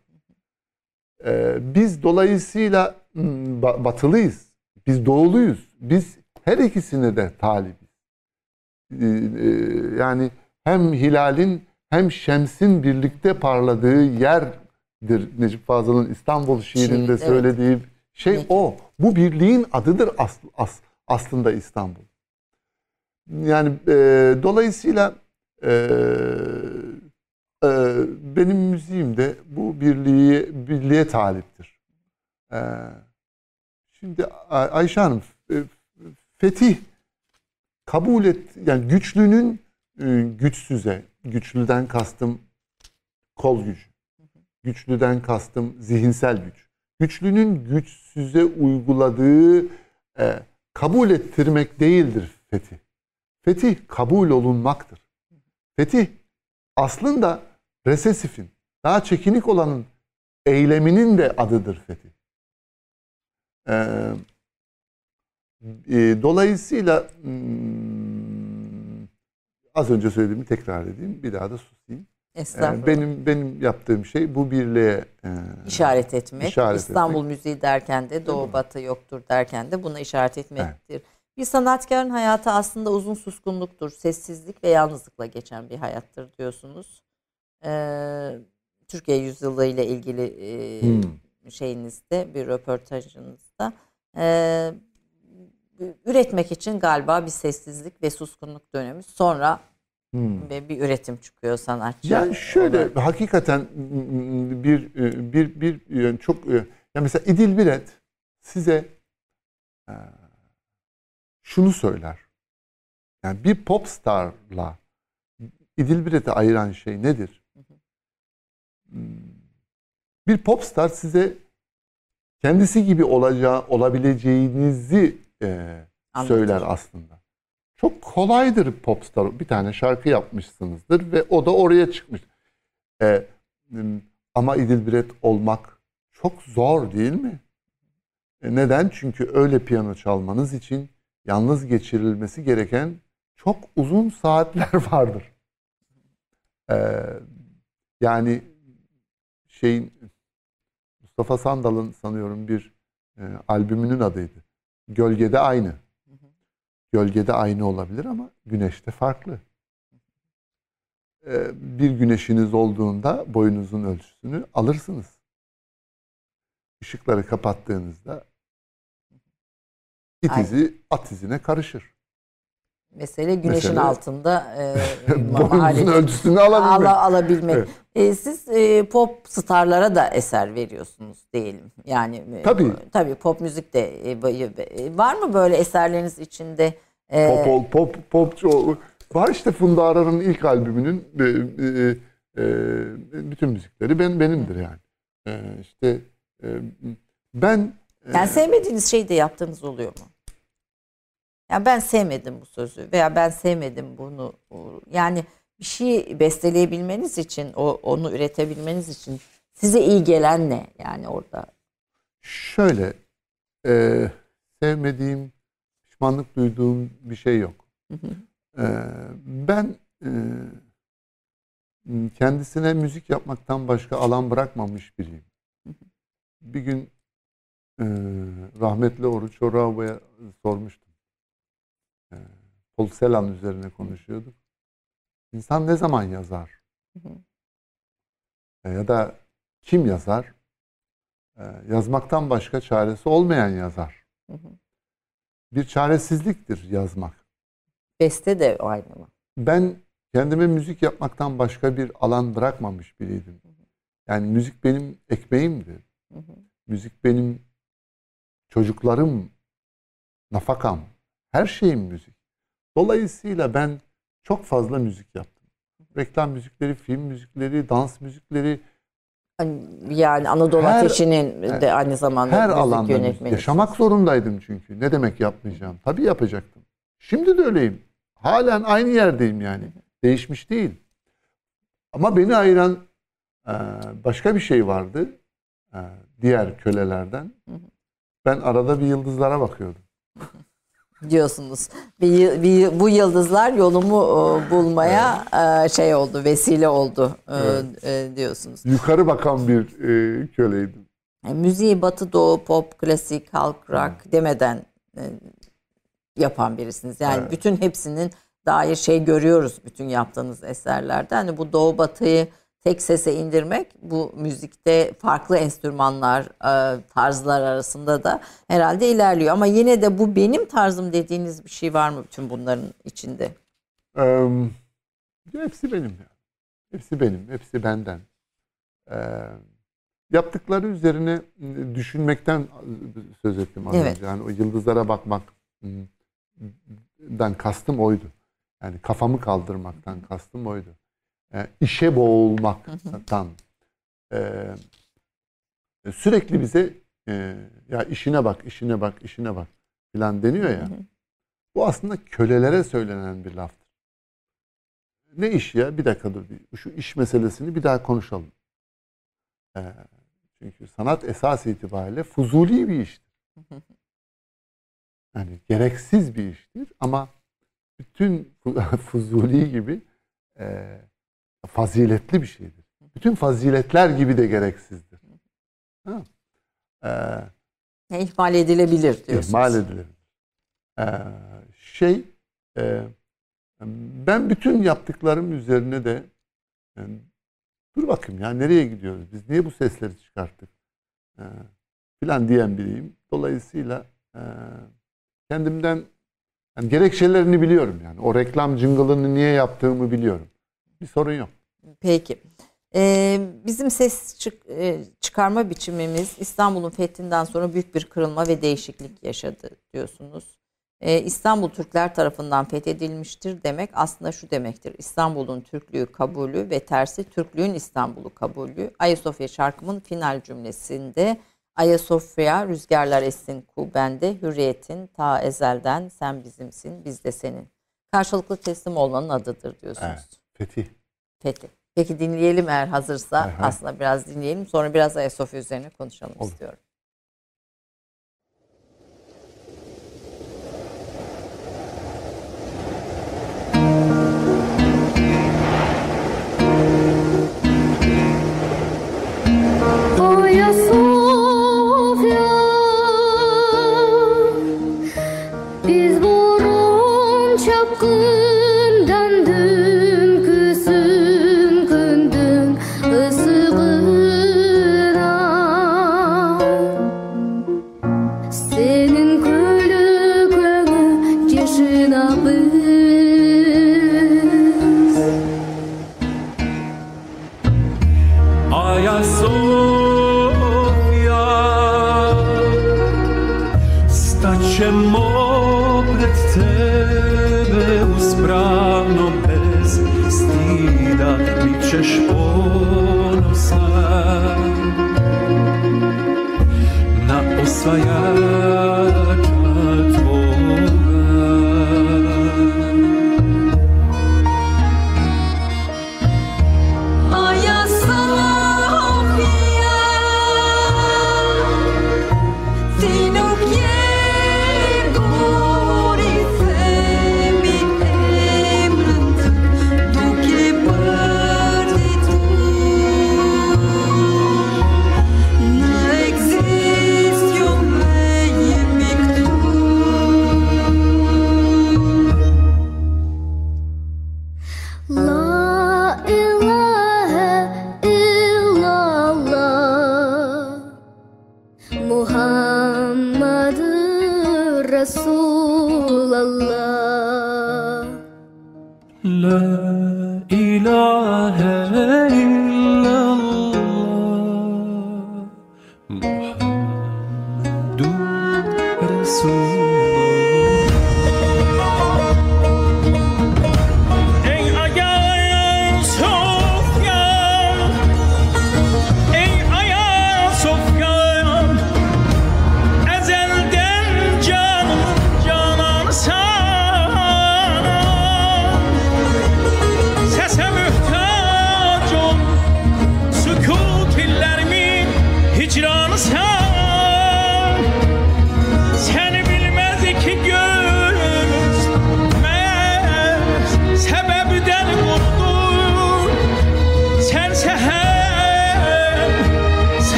Speaker 1: Ee, biz dolayısıyla hmm, ba- batılıyız. Biz doğuluyuz. Biz her ikisine de talibiz. Ee, e, yani hem hilalin hem şemsin birlikte parladığı yerdir. Necip Fazıl'ın İstanbul şiirinde
Speaker 2: Şiir, evet.
Speaker 1: Şey
Speaker 2: Peki.
Speaker 1: o. Bu birliğin adıdır as, as- aslında İstanbul. Yani e, dolayısıyla e, e, benim müziğim de bu birliğe, birliğe taliptir. E, şimdi Ay- Ayşe Hanım, e, fetih kabul et, yani güçlünün e, güçsüze, güçlüden kastım kol gücü, güçlüden kastım zihinsel güç. Güçlünün güçsüze uyguladığı e, kabul ettirmek değildir fetih. Fetih kabul olunmaktır. Fetih aslında resesifin, daha çekinik olanın eyleminin de adıdır fetih. Ee, e, dolayısıyla hmm, az önce söylediğimi tekrar edeyim, bir daha da susayım.
Speaker 2: Estağfurullah.
Speaker 1: benim benim yaptığım şey bu birliğe e,
Speaker 2: işaret etmek.
Speaker 1: işaret
Speaker 2: İstanbul
Speaker 1: etmek.
Speaker 2: müziği derken de Doğu? Batı yoktur derken de buna işaret etmektir. Bir sanatkarın hayatı aslında uzun suskunluktur. Sessizlik ve yalnızlıkla geçen bir hayattır diyorsunuz. Ee, Türkiye yüzyılı ile ilgili e,
Speaker 1: Hmm.
Speaker 2: şeyinizde bir röportajınızda. Ee, üretmek için galiba bir sessizlik ve suskunluk dönemi. Sonra
Speaker 1: Hmm.
Speaker 2: bir, bir üretim çıkıyor sanatçı.
Speaker 1: Yani şöyle
Speaker 2: olarak.
Speaker 1: hakikaten mm, bir e, bir bir yani çok e, ya mesela İdil Biret size şunu söyler. Yani bir pop starla İdil Biret'i ayıran şey nedir? Hmm, Bir pop star size kendisi gibi olacağı olabileceğinizi e, söyler aslında. Çok kolaydır popstar. Bir tane şarkı yapmışsınızdır ve o da oraya çıkmış. E, m, ama İdil Biret olmak çok zor değil mi? E, neden? Çünkü öyle piyano çalmanız için yalnız geçirilmesi gereken çok uzun saatler *laughs* vardır. E, yani şeyin Mustafa Sandal'ın sanıyorum bir e, albümünün adıydı. Gölgede aynı. Gölgede aynı olabilir ama güneşte farklı. E, bir güneşiniz olduğunda boyunuzun ölçüsünü alırsınız. Işıkları kapattığınızda it izi at izine karışır.
Speaker 2: Mesele güneşin
Speaker 1: Mesele-
Speaker 2: altında e, *laughs*
Speaker 1: Boyunuzun
Speaker 2: aleti-
Speaker 1: ölçüsünü alabilmek.
Speaker 2: ala- alabilmek.
Speaker 1: Evet.
Speaker 2: E, siz e, pop starlara da eser veriyorsunuz diyelim. Yani e,
Speaker 1: Tabii.
Speaker 2: tabii pop müzik de e, e, var mı böyle eserleriniz içinde? e,
Speaker 1: Pop, pop, pop, popçu. Var işte Funda Arar'ın ilk albümünün e, e, e, bütün müzikleri ben benimdir yani. E, işte e, ben e,
Speaker 2: Yani sevmediğiniz şeyi de yaptığınız oluyor mu? Ya ben sevmedim bu sözü veya ben sevmedim bunu. Yani bir şey besteleyebilmeniz için, o onu üretebilmeniz için size iyi gelen ne? Yani orada
Speaker 1: şöyle e, sevmediğim, pişmanlık duyduğum bir şey yok. E, ben e, kendisine müzik yapmaktan başka alan bırakmamış biriyim. Bir gün e, rahmetli Oruç Oraoğlu'ya sormuştum. Polselan üzerine konuşuyorduk. İnsan ne zaman yazar? E, ya da kim yazar? E, yazmaktan başka çaresi olmayan yazar. Bir çaresizliktir yazmak.
Speaker 2: beste de aynı mı?
Speaker 1: Ben kendime müzik yapmaktan başka bir alan bırakmamış biriydim. Yani müzik benim ekmeğimdi. Müzik benim çocuklarım, nafakam, her şeyim müzik. Dolayısıyla ben çok fazla müzik yaptım. Reklam müzikleri, film müzikleri, dans müzikleri,
Speaker 2: Yani Anadolu
Speaker 1: Her-
Speaker 2: Ateşi'nin de aynı zamanda
Speaker 1: her
Speaker 2: müzik
Speaker 1: alanda
Speaker 2: yönetmeni.
Speaker 1: yaşamak zorundaydım çünkü. Ne demek yapmayacağım? Tabii yapacaktım. Şimdi de öyleyim. Halen aynı yerdeyim yani. Değişmiş değil. Ama beni ayıran e, başka bir şey vardı. e, Diğer kölelerden. Ben arada bir yıldızlara bakıyordum.
Speaker 2: Diyorsunuz. Bir, bir bu yıldızlar yolumu e, bulmaya e, şey oldu, vesile oldu e,
Speaker 1: Evet.
Speaker 2: e, diyorsunuz.
Speaker 1: Yukarı bakan bir e, köleydim.
Speaker 2: Müziği batı, doğu, pop, klasik, halk, rock demeden e, yapan birisiniz. Yani
Speaker 1: Evet.
Speaker 2: bütün hepsinin dair şey görüyoruz bütün yaptığınız eserlerde. Hani bu doğu batıyı tek sese indirmek bu müzikte farklı enstrümanlar, e, tarzlar arasında da herhalde ilerliyor. Ama yine de bu benim tarzım dediğiniz bir şey var mı bütün bunların içinde?
Speaker 1: Ee, hepsi benim ya. Hepsi benim. Hepsi benden. Ee, yaptıkları üzerine düşünmekten söz ettim az
Speaker 2: Evet.
Speaker 1: önce. Yani o yıldızlara bakmaktan kastım oydu. Yani kafamı kaldırmaktan kastım oydu. Ee, işe boğulmaktan. Ee, sürekli bize e, ya işine bak, işine bak, işine bak filan deniyor ya. Bu aslında kölelere söylenen bir laftır. Ne iş ya? Bir dakika dur. Şu iş meselesini bir daha konuşalım. Ee, çünkü sanat esas itibariyle fuzuli bir iştir. Yani gereksiz bir iştir ama bütün fu- *laughs* fuzuli gibi e, faziletli bir şeydir. Bütün faziletler gibi de gereksizdir. Ha. Ee,
Speaker 2: Yani ihmal edilebilir diyorsunuz.
Speaker 1: ihmal edilir. Ee, şey e, ben bütün yaptıklarım üzerine de e, dur bakayım ya nereye gidiyoruz biz niye bu sesleri çıkarttık e, filan diyen biriyim. Dolayısıyla e, kendimden yani gerekçelerini biliyorum yani. O reklam jingle'ını niye yaptığımı biliyorum. Bir sorun yok.
Speaker 2: Peki. Ee, bizim ses çık- e, çıkarma biçimimiz İstanbul'un fethinden sonra büyük bir kırılma ve değişiklik yaşadı diyorsunuz. Ee, İstanbul Türkler tarafından fethedilmiştir demek aslında şu demektir. İstanbul'un Türklüğü kabulü ve tersi Türklüğün İstanbul'u kabulü. Ayasofya şarkımın final cümlesinde Ayasofya rüzgarlar essin kubende hürriyetin ta ezelden sen bizimsin biz de senin. Karşılıklı teslim olmanın adıdır diyorsunuz.
Speaker 1: Evet. Fetih.
Speaker 2: Peki. Peki dinleyelim eğer hazırsa.
Speaker 1: Hay.
Speaker 2: Aslında biraz dinleyelim. Sonra biraz Ayasofya üzerine konuşalım
Speaker 1: Olur.
Speaker 2: istiyorum.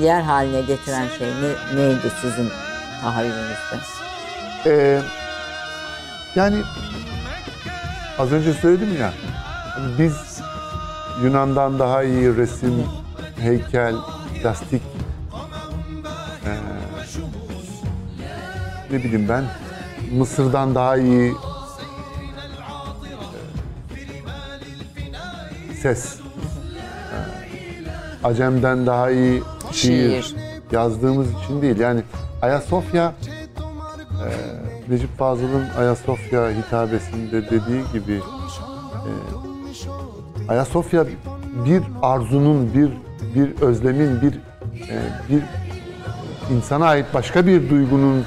Speaker 2: Yer haline getiren şey ne, neydi sizin tahayyülünüzde?
Speaker 1: Ee, yani az önce söyledim ya biz Yunan'dan daha iyi resim, heykel, plastik ee, ne bileyim ben Mısır'dan daha iyi ee, ses ee, Acem'den daha iyi şiir,
Speaker 2: Şiir.
Speaker 1: yazdığımız için değil yani Ayasofya e, Necip Fazıl'ın Ayasofya hitabesinde dediği gibi e, Ayasofya bir arzunun, bir bir özlemin, bir e, bir insana ait başka bir duygunun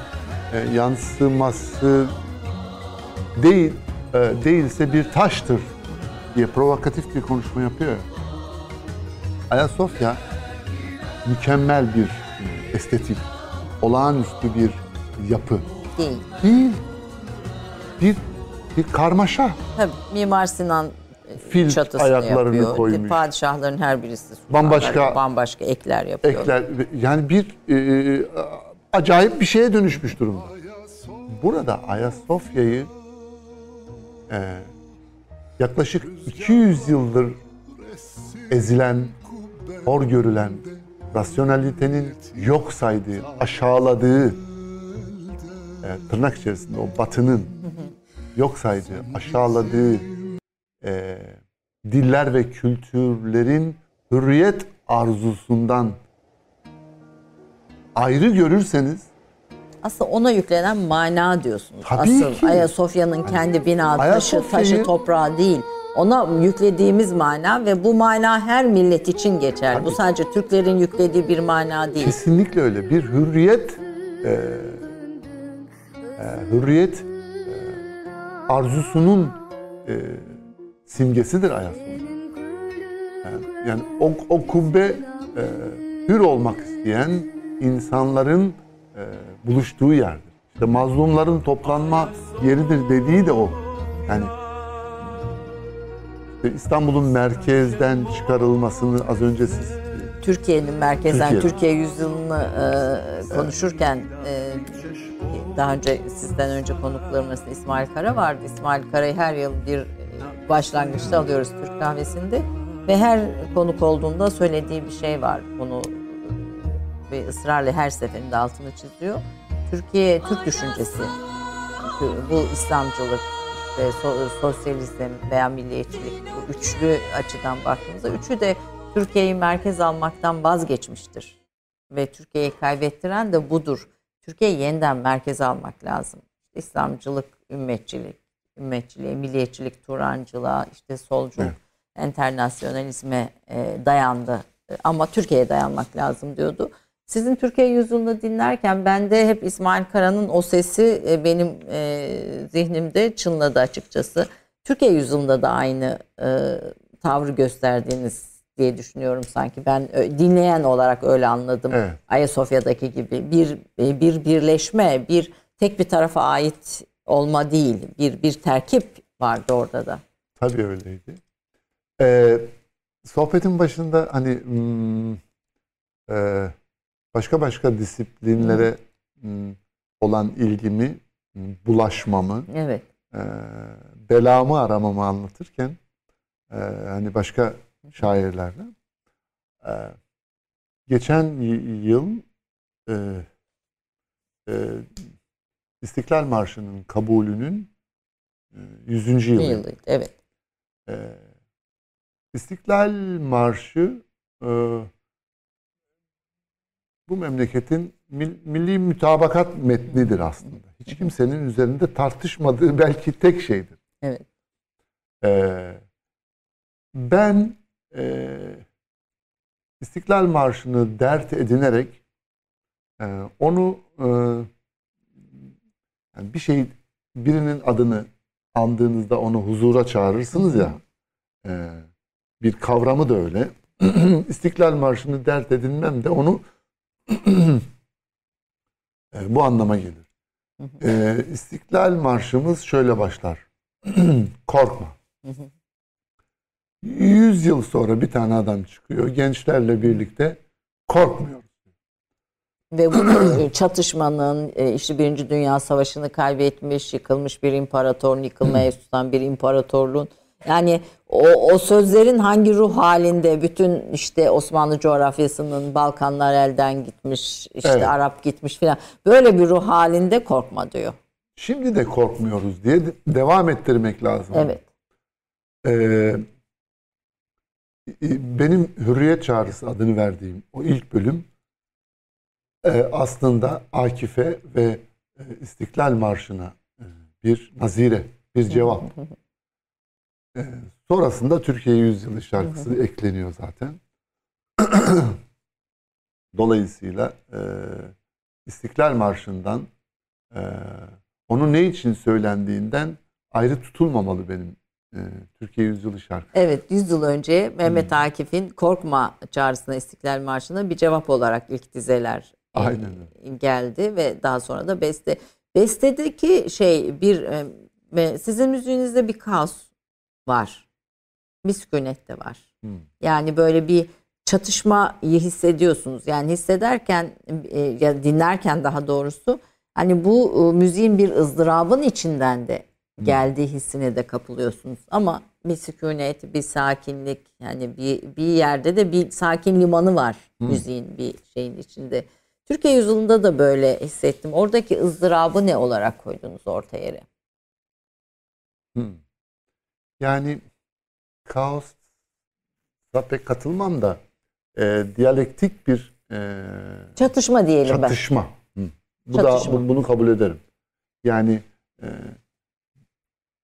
Speaker 1: e, yansıması değil e, değilse bir taştır diye provokatif bir konuşma yapıyor. ya. Ayasofya mükemmel bir estetik, olağanüstü bir yapı
Speaker 2: Değil.
Speaker 1: değil. Bir bir karmaşa.
Speaker 2: Tabii Mimar Sinan e,
Speaker 1: Fil
Speaker 2: çatısını
Speaker 1: ayaklarını
Speaker 2: yapıyor.
Speaker 1: koymuş.
Speaker 2: Padişahların her birisi
Speaker 1: Bambaşka-
Speaker 2: bambaşka ekler yapıyor.
Speaker 1: Ekler yani bir e, acayip bir şeye dönüşmüş durumda. Burada Ayasofya'yı e, yaklaşık 200 yıldır ezilen, hor görülen, rasyonalitenin yok saydığı, aşağıladığı, e, tırnak içerisinde o batının yok saydığı, aşağıladığı e, diller ve kültürlerin hürriyet arzusundan ayrı görürseniz
Speaker 2: Aslında ona yüklenen mana diyorsunuz.
Speaker 1: Tabii
Speaker 2: Asıl
Speaker 1: ki.
Speaker 2: Ayasofya'nın kendi bina taşı,
Speaker 1: Ayasofya'yı-
Speaker 2: taşı toprağı değil. Ona yüklediğimiz mana ve bu mana her millet için geçer. Bu sadece Türklerin yüklediği bir mana değil.
Speaker 1: kesinlikle öyle bir hürriyet e, e, hürriyet e, arzusunun e, simgesidir Ayasofya. Yani, yani o, o kubbe e, hür olmak isteyen insanların e, buluştuğu yerdir. İşte mazlumların toplanma yeridir dediği de o. Yani işte İstanbul'un merkezden çıkarılmasını az önce siz
Speaker 2: Türkiye'nin merkezden
Speaker 1: Türkiye.
Speaker 2: Türkiye yüzyılını e, konuşurken e, daha önce sizden önce konuklarımız İsmail Kara vardı. İsmail Kara'yı her yıl bir e, başlangıçta alıyoruz Türk kahvesinde ve her konuk olduğunda söylediği bir şey var. Bunu ve ısrarla her seferinde altını çiziyor. Türkiye Türk düşüncesi, bu İslamcılık, işte so- sosyalizm veya milliyetçilik bu üçlü açıdan baktığımızda üçü de Türkiye'yi merkez almaktan vazgeçmiştir. Ve Türkiye'yi kaybettiren de budur. Türkiye'yi yeniden merkeze almak lazım. İslamcılık, ümmetçilik, ümmetçiliğe, milliyetçilik, Turancılığa, işte solculuk, internasyonalizme e, dayandı. Ama Türkiye'ye dayanmak lazım diyordu. Sizin Türkiye yüzyılını dinlerken ben de hep İsmail Kara'nın o sesi e, benim e, zihnimde çınladı açıkçası. Türkiye yüzyılında da aynı e, tavrı gösterdiğiniz diye düşünüyorum sanki. Ben dinleyen olarak öyle anladım.
Speaker 1: Evet.
Speaker 2: Ayasofya'daki gibi bir e, bir birleşme, bir tek bir tarafa ait olma değil, bir bir terkip vardı orada da.
Speaker 1: Tabii öyleydi. Ee, sohbetin başında hani hmm, e, başka başka disiplinlere hmm, olan ilgimi, hmm, bulaşmamı,
Speaker 2: Evet.
Speaker 1: e, belamı aramamı anlatırken e, hani başka şairlerden e, geçen yıl e, e, İstiklal Marşı'nın kabulünün e, 100. yılı.
Speaker 2: Yılıydı. Evet.
Speaker 1: Ee, İstiklal Marşı e, bu memleketin mil- milli mütabakat metnidir aslında. Hiç kimsenin üzerinde tartışmadığı belki tek şeydir.
Speaker 2: Evet.
Speaker 1: Ee, ben e, İstiklal Marşı'nı dert edinerek e, onu e, yani bir şey birinin adını andığınızda onu huzura çağırırsınız ya e, bir kavramı da öyle. *clears throat* İstiklal Marşı'nı dert edinmem de onu *clears throat* e, bu anlama gelir. E, İstiklal Marşımız şöyle başlar. *clears throat* Korkma. Yüz yıl sonra bir tane adam çıkıyor gençlerle birlikte korkmuyor.
Speaker 2: Ve bu e, çatışmanın e, işte Birinci Dünya Savaşı'nı kaybetmiş, yıkılmış bir imparator, yıkılmaya *clears throat* tutan bir imparatorluğun yani o, o sözlerin hangi ruh halinde bütün işte Osmanlı coğrafyasının Balkanlar elden gitmiş, işte
Speaker 1: Evet.
Speaker 2: Arap gitmiş filan böyle bir ruh halinde korkma diyor.
Speaker 1: Şimdi de korkmuyoruz diye de- devam ettirmek lazım.
Speaker 2: Evet.
Speaker 1: Ee, benim Hürriyet Çağrısı adını verdiğim o ilk bölüm e, aslında Akif'e ve e, İstiklal Marşı'na e, bir nazire, bir cevap. *laughs* *clears throat* Sonrasında Türkiye Yüzyılı şarkısı ekleniyor zaten. *clears throat* Dolayısıyla e, İstiklal Marşı'ndan e, onun ne için söylendiğinden ayrı tutulmamalı benim e, Türkiye Yüzyılı şarkısı.
Speaker 2: Evet 100 yıl önce Mehmet Akif'in Korkma çağrısına İstiklal Marşı'na bir cevap olarak ilk dizeler e,
Speaker 1: Aynen
Speaker 2: geldi ve daha sonra da beste. Bestedeki şey bir e, sizin müziğinizde bir kaos var. Bir sükunet de var.
Speaker 1: Hmm.
Speaker 2: Yani böyle bir çatışmayı hissediyorsunuz. Yani hissederken e, ya dinlerken daha doğrusu hani bu e, müziğin bir ızdırabın içinden de geldiği hissine de kapılıyorsunuz. Ama bir sükunet, bir sakinlik yani bir bir yerde de bir sakin limanı var müziğin bir şeyin içinde. Türkiye yüzyılında da böyle hissettim. Oradaki ızdırabı ne olarak koydunuz orta yere?
Speaker 1: Hmm. Yani kaos pek katılmam da e, diyalektik bir e,
Speaker 2: Çatışma diyelim ben.
Speaker 1: çatışma. Hı. Bu
Speaker 2: Çatışma.
Speaker 1: da bu- bunu kabul ederim. Yani e,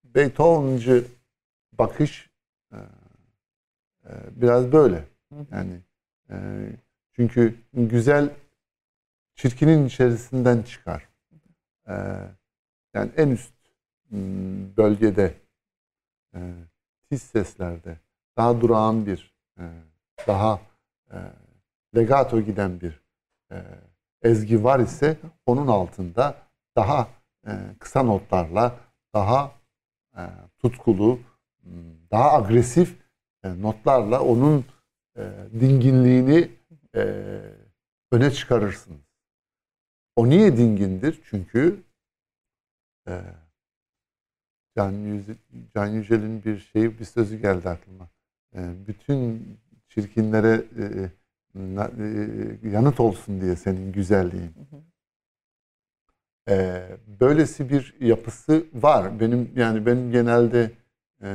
Speaker 1: Beethoven'cı bakış e, e, biraz böyle. Yani e, çünkü güzel çirkinin içerisinden çıkar. E, yani en üst bölgede e, tiz seslerde daha durağan bir e, daha e, legato giden bir e, ezgi var ise onun altında daha e, kısa notlarla daha e, tutkulu daha agresif e, notlarla onun e, dinginliğini e, öne çıkarırsınız. O niye dingindir? Çünkü e, Can, Can Yücel'in bir şeyi bir sözü geldi aklıma. E, bütün çirkinlere e, na- e, yanıt olsun diye senin güzelliğin. E, böylesi bir yapısı var. Benim yani benim genelde e,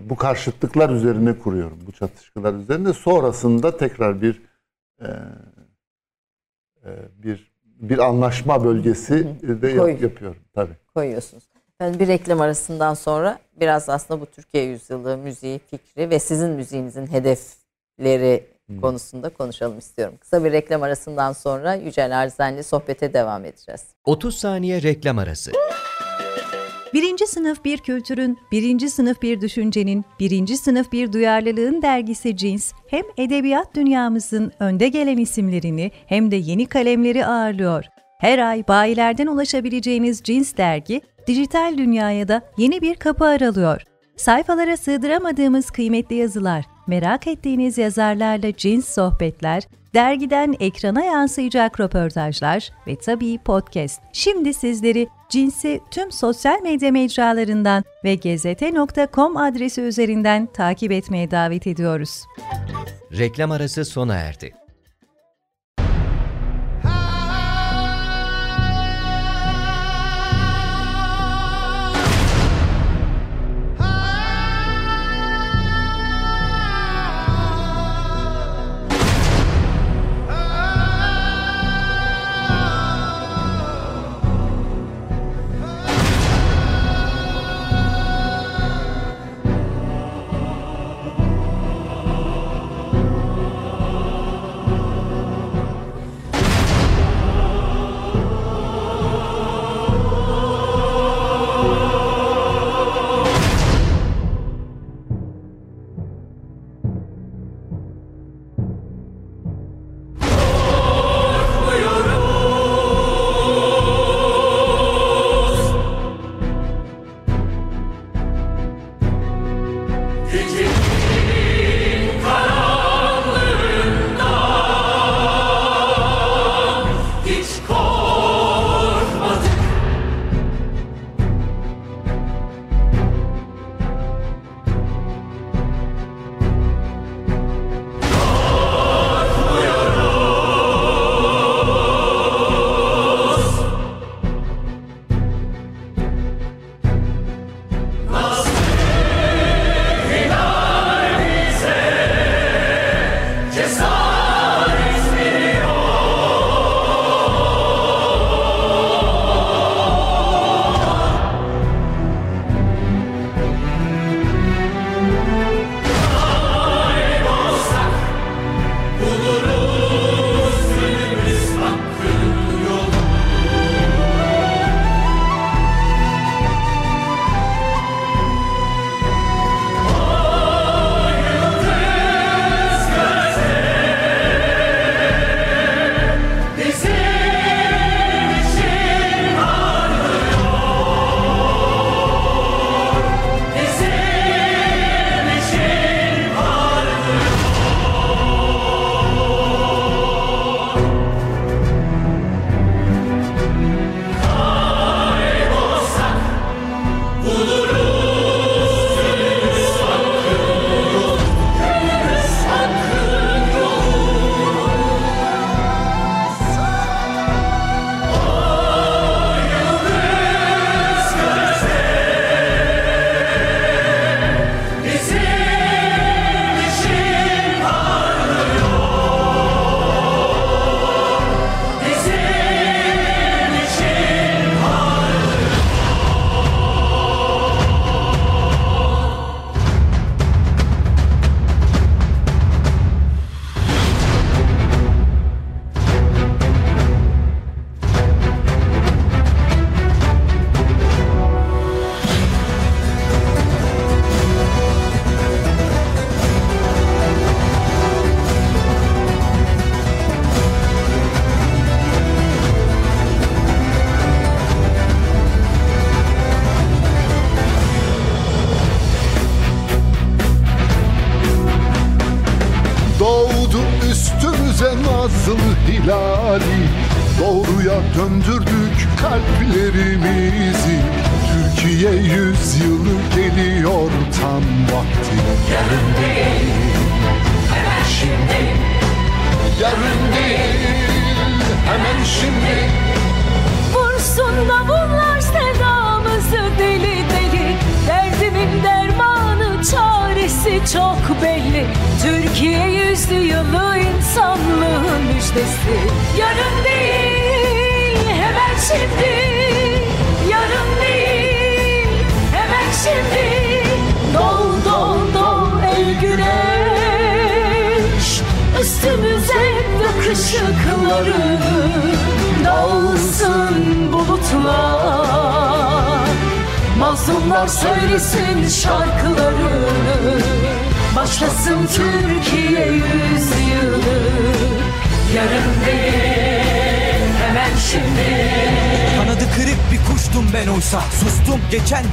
Speaker 1: bu karşıtlıklar üzerine kuruyorum. Bu çatışmalar üzerine. Sonrasında tekrar bir e, e, bir bir anlaşma bölgesi de yap- yapıyorum tabii.
Speaker 2: koyuyorsunuz. Ben bir reklam arasından sonra biraz aslında bu Türkiye yüzyılı müziği fikri ve sizin müziğinizin hedefleri konusunda konuşalım istiyorum. Kısa bir reklam arasından sonra Yücel Arzen'le sohbete devam edeceğiz.
Speaker 3: 30 saniye reklam arası.
Speaker 4: Birinci sınıf bir kültürün, birinci sınıf bir düşüncenin, birinci sınıf bir duyarlılığın dergisi Cins, hem edebiyat dünyamızın önde gelen isimlerini hem de yeni kalemleri ağırlıyor. Her ay bayilerden ulaşabileceğiniz Cins dergi, dijital dünyaya da yeni bir kapı aralıyor. Sayfalara sığdıramadığımız kıymetli yazılar, merak ettiğiniz yazarlarla cins sohbetler, dergiden ekrana yansıyacak röportajlar ve tabii podcast. Şimdi sizleri Cins'i tüm sosyal medya mecralarından ve gezete.com adresi üzerinden takip etmeye davet ediyoruz.
Speaker 3: Reklam arası sona erdi.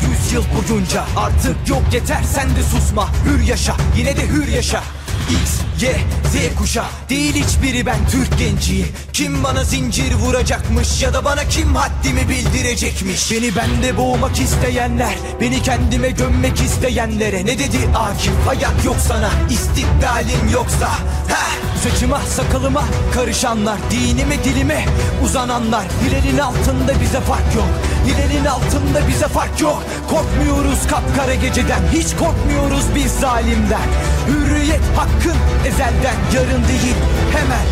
Speaker 6: Yüzyıl boyunca Artık yok. Yeter sen de susma. Hür yaşa. Yine de hür yaşa X, Y, Z kuşa Değil hiçbiri ben Türk genciyim Kim bana zincir vuracakmış Ya da bana kim haddimi bildirecekmiş? Beni bende boğmak isteyenler Beni kendime gömmek isteyenlere Ne dedi Akif? Hayat yok sana İstikbalin yoksa. Heh, Saçıma sakalıma karışanlar Dinime dilime uzananlar. Hilalin altında bize fark yok Hilalin altında bize fark yok. Korkmuyoruz kapkara geceden Hiç korkmuyoruz biz zalimden. Hürriyet hakkın ezelden Yarın değil hemen.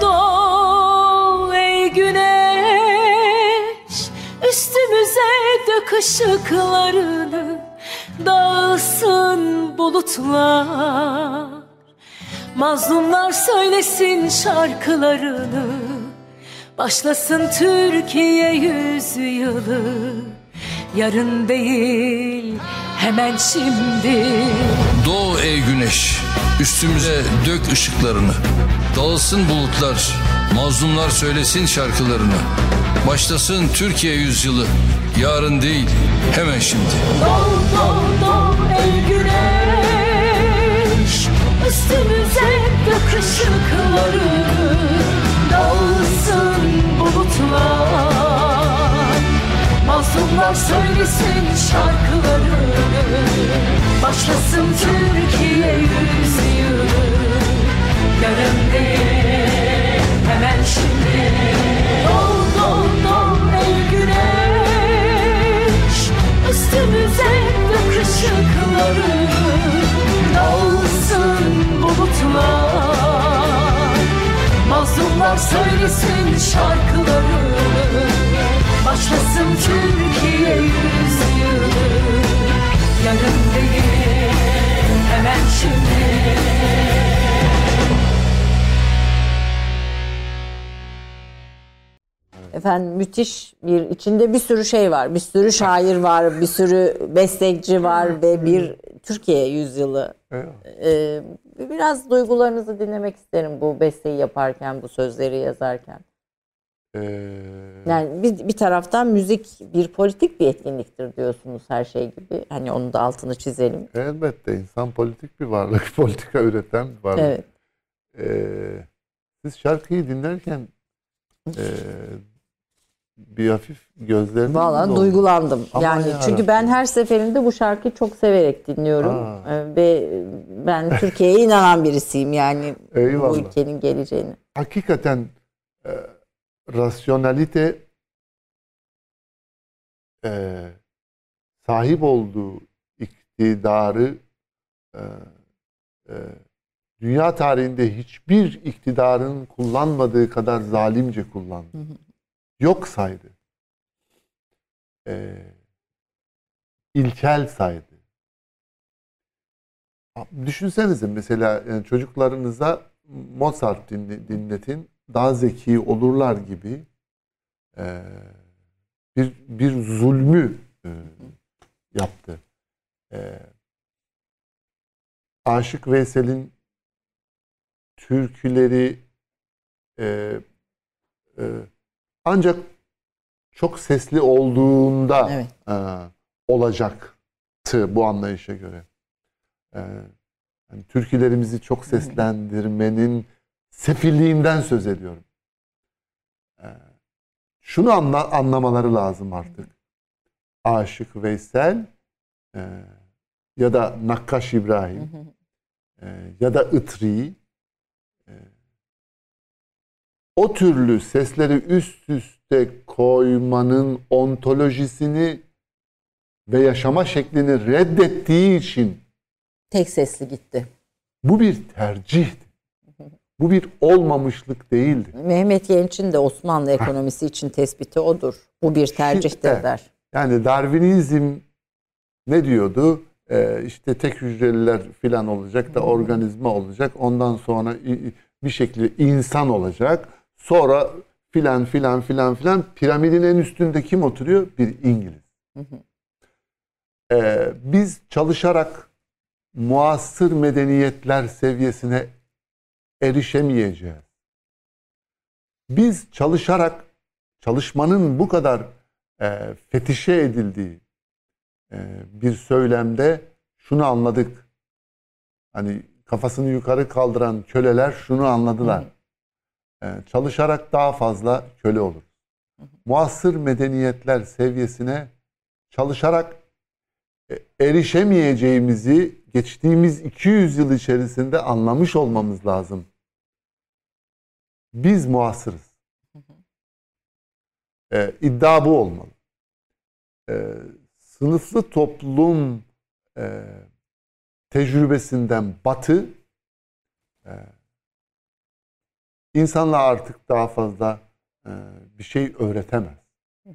Speaker 7: Doğ ey güneş Üstümüze dök ışıklarını Dağılsın bulutlar. Mazlumlar söylesin şarkılarını Başlasın Türkiye yüzyılı Yarın değil hemen şimdi.
Speaker 8: Doğu ey güneş, üstümüze dök ışıklarını. Dağılsın bulutlar, mazlumlar söylesin şarkılarını. Başlasın Türkiye yüzyılı, yarın değil, hemen şimdi.
Speaker 7: Doğ doğ doğ ey güneş Üstümüze dök ışıkları Mazlumlar söylesin şarkıları. Başlasın Türkiye yüzyılı. Değil hemen şimdi. Doğ doğ doğ ey güneş. Üstümüze dök ışıkları. Dağılsın bulutlar. Mazlumlar söylesin şarkıları Başlasın Türkiye yüzyılı Yarın değil hemen şimdi
Speaker 2: Efendim müthiş bir içinde bir sürü şey var. Bir sürü şair var, bir sürü besteci var ve bir Türkiye yüzyılı. Ee, biraz duygularınızı dinlemek isterim bu besteyi yaparken, bu sözleri yazarken.
Speaker 1: Ee,
Speaker 2: Yani bir, bir taraftan müzik bir politik bir etkinliktir diyorsunuz her şey gibi. Hani onun da altını çizelim.
Speaker 1: elbette insan politik bir varlık, *laughs* politika üreten bir varlık.
Speaker 2: Evet.
Speaker 1: Ee, siz şarkıyı dinlerken ee, bir hafif gözleriniz
Speaker 2: Valla? Duygulandım.
Speaker 1: Aman
Speaker 2: yani
Speaker 1: yarabbim.
Speaker 2: çünkü ben her seferinde bu şarkıyı çok severek dinliyorum
Speaker 1: Aa.
Speaker 2: Ee, ve ben *laughs* Türkiye'ye inanan birisiyim yani bu
Speaker 1: Eyvallah.
Speaker 2: ülkenin geleceğini.
Speaker 1: hakikaten e, rasyonalite e, sahip olduğu iktidarı e, e, dünya tarihinde hiçbir iktidarın kullanmadığı kadar zalimce kullandı. Yok saydı. E, ilkel saydı. Düşünsenize mesela yani çocuklarınıza Mozart dinle- dinletin daha zeki olurlar gibi e, bir bir zulmü e, yaptı. E, Aşık Veysel'in türküleri e, e, ancak çok sesli olduğunda
Speaker 2: Evet.
Speaker 1: e, olacaktı bu anlayışa göre. E, yani türkülerimizi çok seslendirmenin sefilliğinden söz ediyorum. Ee, şunu anla, anlamaları lazım artık. Aşık Veysel e, ya da Nakkaş İbrahim e, ya da Itri e, o türlü sesleri üst üste koymanın ontolojisini ve yaşama şeklini reddettiği için
Speaker 2: Tek sesli gitti.
Speaker 1: bu bir tercihti. Bu bir olmamışlık değildi.
Speaker 2: Mehmet Genç'in de Osmanlı ekonomisi için tespiti odur. Bu bir tercihtir
Speaker 1: evet.
Speaker 2: der.
Speaker 1: Yani Darwinizm ne diyordu? Ee, işte tek hücreliler filan olacak da organizma olacak. Ondan sonra bir şekilde insan olacak. Sonra filan filan filan filan piramidin en üstünde kim oturuyor? Bir İngiliz. Ee, biz çalışarak muasır medeniyetler seviyesine erişemeyeceğiz. Biz çalışarak çalışmanın bu kadar e, fetişe edildiği e, bir söylemde şunu anladık. Hani kafasını yukarı kaldıran köleler şunu anladılar. E, çalışarak daha fazla köle olur. Muasır medeniyetler seviyesine çalışarak erişemeyeceğimizi geçtiğimiz 200 yıl içerisinde anlamış olmamız lazım. Biz muasırız. E, iddia bu olmalı. E, sınıflı toplum e, tecrübesinden batı e, insanla artık daha fazla e, bir şey öğretemez. E,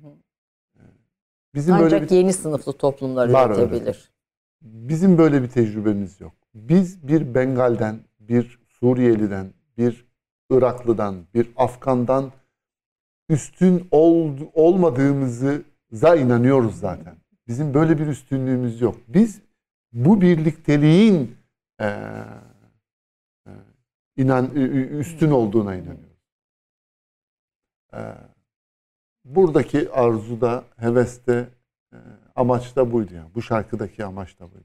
Speaker 1: Bizim
Speaker 2: Ancak
Speaker 1: böyle bir
Speaker 2: yeni sınıflı toplumlar üretebilir.
Speaker 1: Bizim böyle bir tecrübemiz yok. Biz bir Bengal'den, bir Suriyeli'den, bir Iraklı'dan, bir Afgan'dan üstün ol, olmadığımızı za inanıyoruz zaten. Bizim böyle bir üstünlüğümüz yok. Biz bu birlikteliğin eee, inan üstün olduğuna inanıyoruz. Eee, buradaki arzuda, heveste, eee, amaç da buydu yani. Bu şarkıdaki amaç da buydu.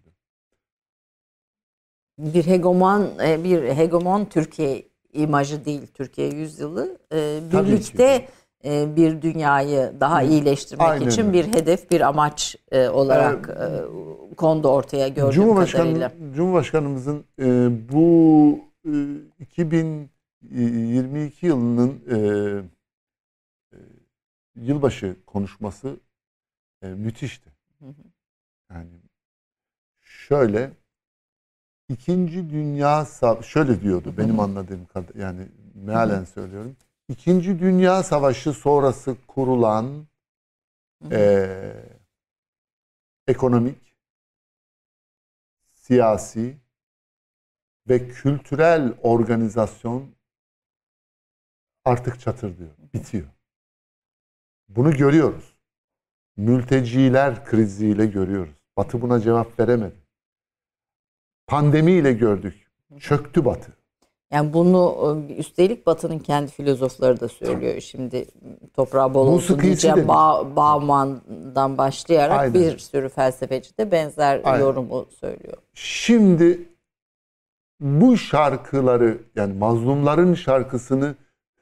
Speaker 2: Bir hegemon e, bir hegemon Türkiye imajı değil Türkiye yüzyılı. E. Birlikte e, bir dünyayı daha iyileştirmek
Speaker 1: Aynen
Speaker 2: için bir hedef, bir amaç e, olarak e, kondu ortaya gördüğüm
Speaker 1: Cumhurbaşkanı,
Speaker 2: kadarıyla.
Speaker 1: Cumhurbaşkanımızın e, bu e, 2022 yılının e, e, yılbaşı konuşması e, müthişti. Yani şöyle İkinci Dünya Sa- şöyle diyordu benim anladığım kadar yani mealen söylüyorum. İkinci Dünya Savaşı sonrası kurulan e, ekonomik, siyasi ve kültürel organizasyon artık çatır diyor. Bitiyor. Bunu görüyoruz. Mülteciler kriziyle görüyoruz. Batı buna cevap veremedi. Pandemiyle gördük. Çöktü Batı.
Speaker 2: Yani bunu üstelik Batı'nın kendi filozofları da söylüyor. Şimdi toprağı bol olsun
Speaker 1: demiş.
Speaker 2: Ba Bauman'dan başlayarak
Speaker 1: Aynen.
Speaker 2: bir sürü felsefeci de benzer
Speaker 1: Aynen.
Speaker 2: yorumu söylüyor.
Speaker 1: Şimdi bu şarkıları yani mazlumların şarkısını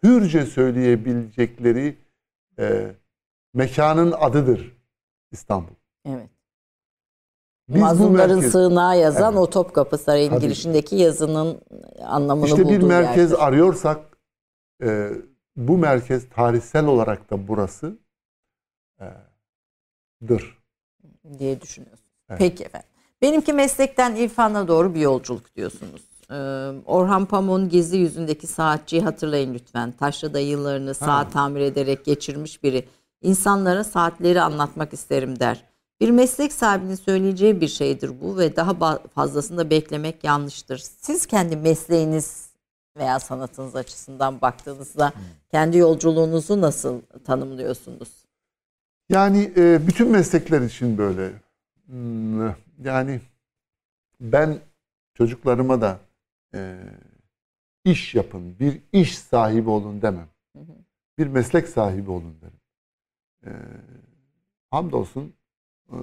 Speaker 1: hürce söyleyebilecekleri e, mekanın adıdır İstanbul.
Speaker 2: Evet.
Speaker 1: Biz
Speaker 2: Mazlumların
Speaker 1: merkez-
Speaker 2: sığınağı yazan
Speaker 1: Evet.
Speaker 2: o Topkapı Sarayı'nın
Speaker 1: Tabii.
Speaker 2: girişindeki yazının anlamını
Speaker 1: İşte bir
Speaker 2: bulduğu
Speaker 1: merkez
Speaker 2: yerdir.
Speaker 1: arıyorsak e, bu merkez tarihsel olarak da burası e, dır.
Speaker 2: diye düşünüyorsun.
Speaker 1: Evet.
Speaker 2: Peki efendim. Benimki meslekten irfana doğru bir yolculuk diyorsunuz. Ee, Orhan Pamuk'un Gezi yüzündeki saatçiyi hatırlayın lütfen. Taşra'da yıllarını saat tamir ederek geçirmiş biri. İnsanlara saatleri anlatmak isterim der. Bir meslek sahibinin söyleyeceği bir şeydir bu ve daha fazlasını da beklemek yanlıştır. Siz kendi mesleğiniz veya sanatınız açısından baktığınızda kendi yolculuğunuzu nasıl tanımlıyorsunuz?
Speaker 1: Yani e, bütün meslekler için böyle. Hmm, Yani ben çocuklarıma da e, iş yapın, bir iş sahibi olun demem. Bir meslek sahibi olun derim. E, hamdolsun e,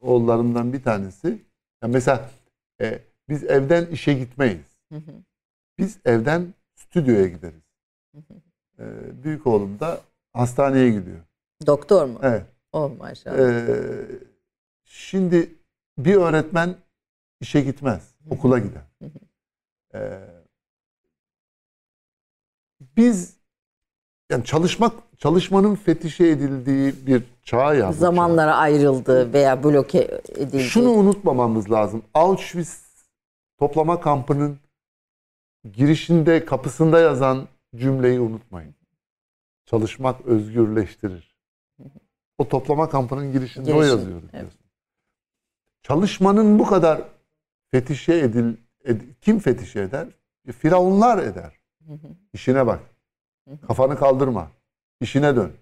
Speaker 1: oğullarımdan bir tanesi. Ya mesela e, biz evden işe gitmeyiz. Biz evden stüdyoya gideriz. E, büyük oğlum da hastaneye gidiyor.
Speaker 2: Doktor mu?
Speaker 1: Evet.
Speaker 2: Oh maşallah.
Speaker 1: Ee, şimdi bir öğretmen işe gitmez, okula gider. Ee, biz yani çalışmak çalışmanın fetişe edildiği bir çağ ya. bu çağ.
Speaker 2: Zamanlara ayrıldı veya bloke edildi.
Speaker 1: Şunu unutmamamız lazım. Auschwitz toplama kampının girişinde kapısında yazan cümleyi unutmayın. Çalışmak özgürleştirir. O toplama kampının girişinde o
Speaker 2: Girişi,
Speaker 1: yazıyor.
Speaker 2: evet.
Speaker 1: Çalışmanın bu kadar fetişe edil, ed- kim fetişe eder? Firavunlar eder. İşine bak. Kafanı kaldırma. İşine dön.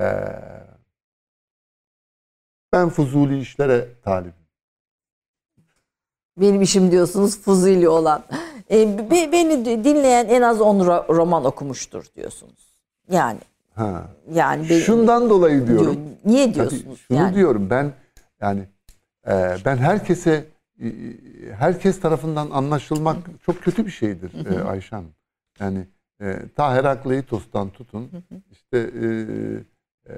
Speaker 1: Ee, ben fuzuli işlere talibim.
Speaker 2: Benim işim diyorsunuz fuzili olan. E, be- beni dinleyen en az 10 ro- roman okumuştur diyorsunuz. Yani
Speaker 1: Ha.
Speaker 2: yani be-
Speaker 1: Şundan dolayı diyorum.
Speaker 2: diyor- niye
Speaker 1: Tabii
Speaker 2: diyorsunuz?
Speaker 1: şunu
Speaker 2: yani?
Speaker 1: diyorum ben yani e, ben herkese e, herkes tarafından anlaşılmak çok kötü bir şeydir e, Ayşe Hanım. Yani e, ta Herakleitos'tan tutun işte e, e,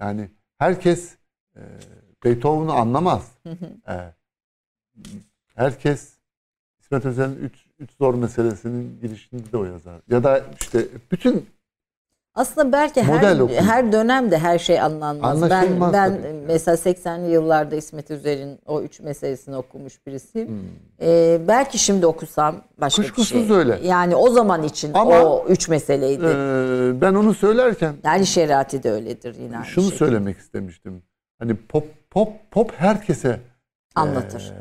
Speaker 1: yani herkes e, Beethoven'u anlamaz. E, herkes İsmet Özel'in üç, üç zor meselesinin girişinde de o yazar. Ya da işte bütün
Speaker 2: Aslında belki
Speaker 1: Model
Speaker 2: her
Speaker 1: okuyun.
Speaker 2: her dönemde her şey anlanmaz. Ben
Speaker 1: Anlaşılmaz
Speaker 2: ben
Speaker 1: tabii
Speaker 2: mesela 80'li yıllarda İsmet Üzer'in o üç meselesini okumuş birisiyim.
Speaker 1: Hmm.
Speaker 2: Ee, belki şimdi okusam başka
Speaker 1: Kuşkusuz
Speaker 2: bir şey.
Speaker 1: öyle.
Speaker 2: Yani o zaman için
Speaker 1: Ama,
Speaker 2: o üç meseleydi.
Speaker 1: e, ben onu söylerken
Speaker 2: yani şeriatı de öyledir yine. aynı
Speaker 1: şunu
Speaker 2: şekilde.
Speaker 1: söylemek istemiştim. Hani pop pop pop herkese
Speaker 2: Anlatır.
Speaker 1: e,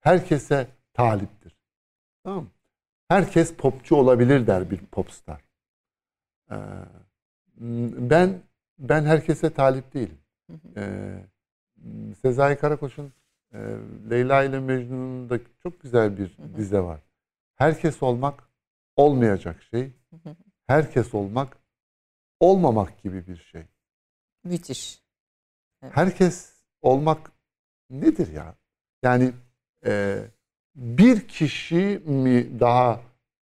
Speaker 1: herkese taliptir. Tamam mı? Herkes popçu olabilir der bir popstar. E, ben ben herkese talip değilim. E, Sezai Karakoç'un e, Leyla ile Mecnun'un da çok güzel bir dize var. Herkes olmak olmayacak şey. Herkes olmak olmamak gibi bir şey.
Speaker 2: Müthiş.
Speaker 1: Herkes olmak nedir ya? Yani e, bir kişi mi daha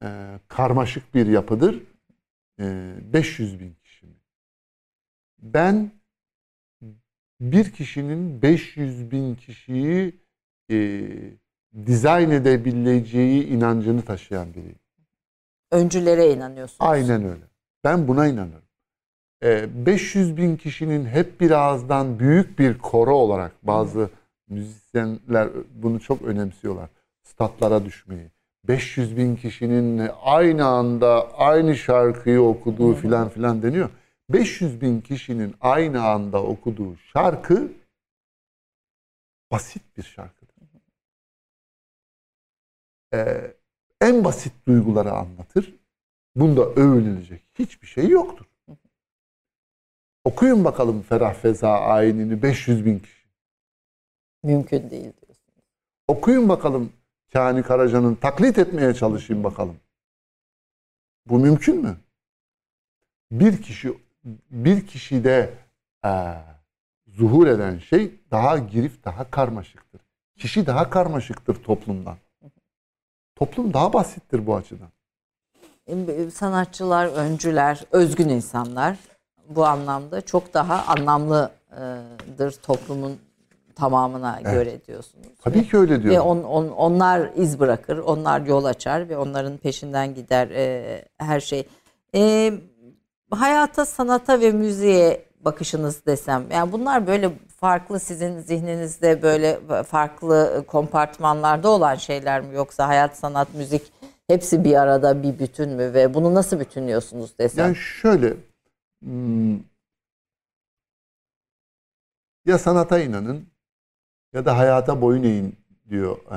Speaker 1: e, karmaşık bir yapıdır? E, 500 bin kişi mi? Ben bir kişinin 500 bin kişiyi e, dizayn edebileceği inancını taşıyan biriyim.
Speaker 2: Öncülere inanıyorsunuz.
Speaker 1: Aynen öyle. Ben buna inanırım. Ee, 500 bin kişinin hep bir ağızdan büyük bir koro olarak bazı müzisyenler bunu çok önemsiyorlar. Statlara düşmeyi. 500 bin kişinin aynı anda aynı şarkıyı okuduğu filan filan deniyor. 500 bin kişinin aynı anda okuduğu şarkı basit bir şarkıdır. Ee, en basit duyguları anlatır. Bunda övünülecek hiçbir şey yoktur. Okuyun bakalım Ferah Feza ayinini 500 bin kişi.
Speaker 2: Mümkün değil diyorsunuz.
Speaker 1: Okuyun bakalım Kani Karaca'nın taklit etmeye çalışayım bakalım. Bu mümkün mü? Bir kişi bir kişide eee, zuhur eden şey daha girif, daha karmaşıktır. Kişi daha karmaşıktır toplumdan. Toplum daha basittir bu açıdan.
Speaker 2: E, Sanatçılar, öncüler, özgün insanlar bu anlamda çok daha anlamlıdır toplumun tamamına göre diyorsunuz.
Speaker 1: Tabii ki öyle diyorum.
Speaker 2: Ve on, on- onlar iz bırakır, onlar yol açar ve onların peşinden gider e, her şey. E, hayata, sanata ve müziğe bakışınız desem, yani bunlar böyle farklı sizin zihninizde böyle farklı kompartmanlarda olan şeyler mi yoksa hayat, sanat, müzik hepsi bir arada bir bütün mü ve bunu nasıl bütünlüyorsunuz desem?
Speaker 1: Yani şöyle hmm, ya sanata inanın ya da hayata boyun eğin diyor e,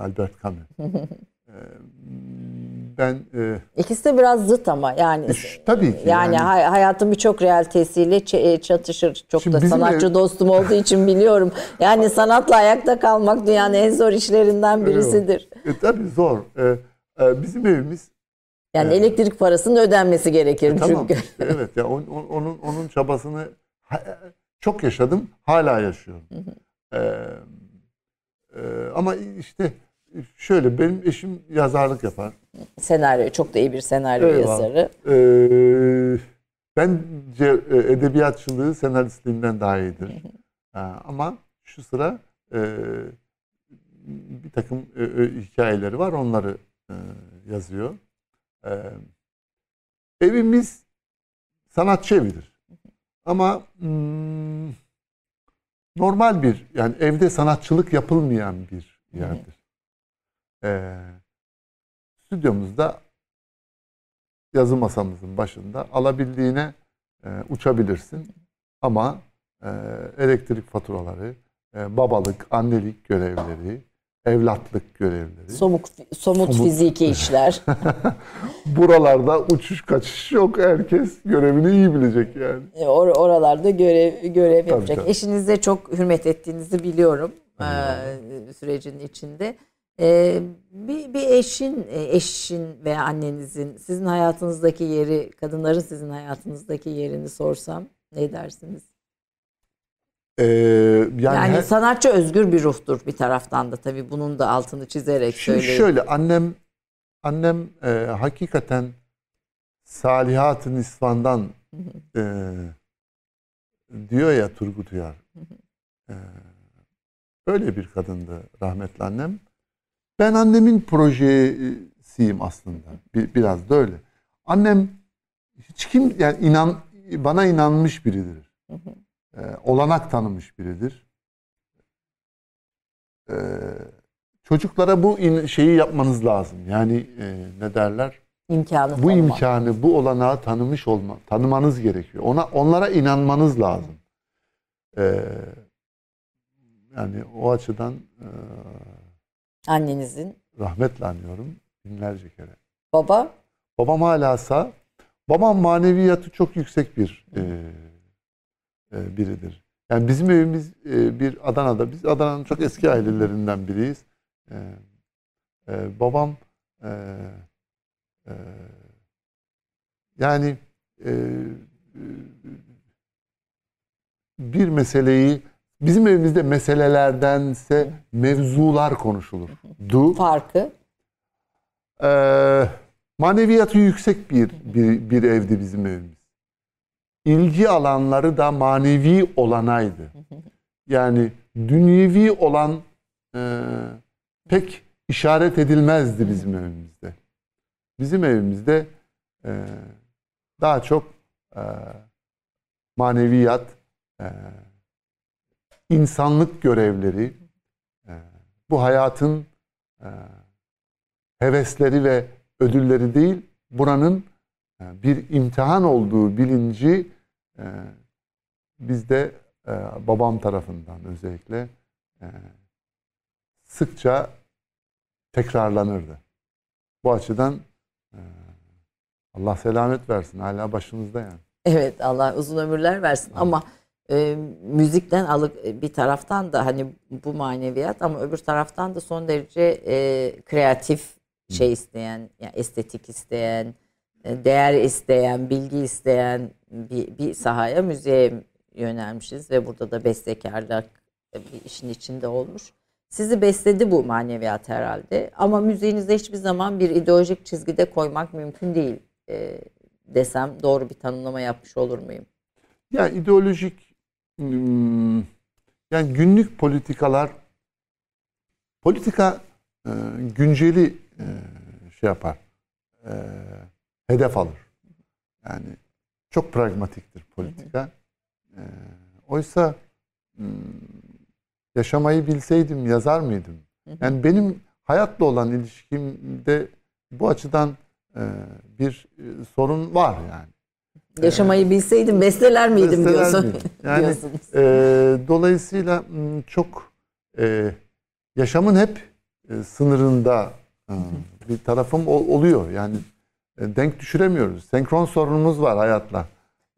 Speaker 1: Albert Camus. *laughs* E, ben e,
Speaker 2: İkisi de biraz zıt ama yani
Speaker 1: Ş- tabii ki
Speaker 2: yani,
Speaker 1: yani.
Speaker 2: hay- hayatın birçok realitesiyle e, çatışır. Çok
Speaker 1: Şimdi
Speaker 2: da sanatçı
Speaker 1: ev-
Speaker 2: dostum olduğu için biliyorum. Yani sanatla ayakta kalmak dünyanın en zor işlerinden birisidir.
Speaker 1: e, tabii zor. E, e, bizim evimiz
Speaker 2: Yani elektrik parasının ödenmesi gerekir
Speaker 1: E, tamam
Speaker 2: çünkü.
Speaker 1: işte, evet ya on- on- onun onun çabasını çok yaşadım, hala yaşıyorum. Ee, e, ama işte şöyle benim eşim yazarlık yapar.
Speaker 2: Senaryo çok da iyi bir senaryo
Speaker 1: Eyvallah.
Speaker 2: yazarı.
Speaker 1: Ee, bence e, edebiyatçılığı senaristliğimden daha iyidir. Ha, *laughs* ama şu sıra e, bir takım e, e, hikayeleri var. Onları e, yazıyor. E, evimiz sanatçı evidir. Ama mm, normal bir yani evde sanatçılık yapılmayan bir yerdir. E, stüdyomuzda yazı masamızın başında alabildiğine e, uçabilirsin. Ama e, elektrik faturaları, e, babalık, annelik görevleri, evlatlık görevleri.
Speaker 2: Somut, somut,
Speaker 1: Somut.
Speaker 2: fiziki işler. *laughs*
Speaker 1: Buralarda uçuş kaçış yok. Herkes görevini iyi bilecek yani.
Speaker 2: E, Or- oralarda görev görev
Speaker 1: Tabii,
Speaker 2: yapacak.
Speaker 1: tabii.
Speaker 2: Eşinize çok hürmet ettiğinizi biliyorum e, sürecin içinde. E, bir, bir eşin, e, eşin veya annenizin sizin hayatınızdaki yeri, kadınların sizin hayatınızdaki yerini sorsam ne dersiniz?
Speaker 1: Ee, yani
Speaker 2: Yani,
Speaker 1: her-
Speaker 2: sanatçı özgür bir ruhtur bir taraftan da tabii bunun da altını çizerek
Speaker 1: Şimdi
Speaker 2: söyleyeyim.
Speaker 1: şöyle annem annem e, hakikaten Salihat-ı Nisvan'dan e, diyor ya Turgut Uyar. E, öyle bir kadındı rahmetli annem. Ben annemin projesiyim aslında. Bir, biraz da öyle. Annem hiç kim yani inan bana inanmış biridir. E, olanak tanımış biridir. E, çocuklara bu in- şeyi yapmanız lazım. Yani e, ne derler?
Speaker 2: İmkanı
Speaker 1: Bu
Speaker 2: tanımak.
Speaker 1: imkanı, bu olanağı tanımış olma, tanımanız gerekiyor. Ona onlara inanmanız lazım. E, yani o açıdan e,
Speaker 2: Annenizin,
Speaker 1: rahmetle anıyorum binlerce kere.
Speaker 2: baba
Speaker 1: Babam hala sağ. Babam maneviyatı çok yüksek bir e, e, biridir. Yani bizim evimiz e, bir Adana'da. Biz Adana'nın çok eski ailelerinden biriyiz. E, e, babam e, e, yani e, e, bir meseleyi bizim evimizde meselelerdense mevzular konuşulur. Du.
Speaker 2: farkı
Speaker 1: Ee, maneviyatı yüksek bir, bir bir evdi bizim evimiz. İlgi alanları da manevi olanaydı. Yani dünyevi olan e, pek işaret edilmezdi bizim evimizde. Bizim evimizde e, daha çok e, maneviyat, e, insanlık görevleri, e, bu hayatın e, hevesleri ve ödülleri değil, buranın e, bir imtihan olduğu bilinci e, bizde e, babam tarafından özellikle e, sıkça tekrarlanırdı. Bu açıdan e, Allah selamet versin. Hala başımızda yani.
Speaker 2: Evet Allah uzun ömürler versin ama e, müzikten alıp bir taraftan da hani bu maneviyat ama öbür taraftan da son derece e, kreatif şey isteyen, yani estetik isteyen, e, değer isteyen, bilgi isteyen bir, bir sahaya müziğe yönelmişiz ve burada da bestekarlık bir işin içinde olmuş. Sizi besledi bu maneviyat herhalde ama müziğinize hiçbir zaman bir ideolojik çizgide koymak mümkün değil e, desem doğru bir tanımlama yapmış olur muyum?
Speaker 1: Ya ideolojik hmm, yani günlük politikalar politika e, günceli e, şey yapar. Hedef alır. Yani çok pragmatiktir politika. E, oysa hmm, yaşamayı bilseydim yazar mıydım? Yani benim hayatla olan ilişkimde bu açıdan e, bir e, sorun var yani.
Speaker 2: Yaşamayı bilseydim besteler miydim
Speaker 1: Besteler
Speaker 2: diyorsun.
Speaker 1: miydim? Yani e, dolayısıyla m, çok e, yaşamın hep e, sınırında e, bir tarafım ol- oluyor. Yani denk düşüremiyoruz. Senkron sorunumuz var hayatla.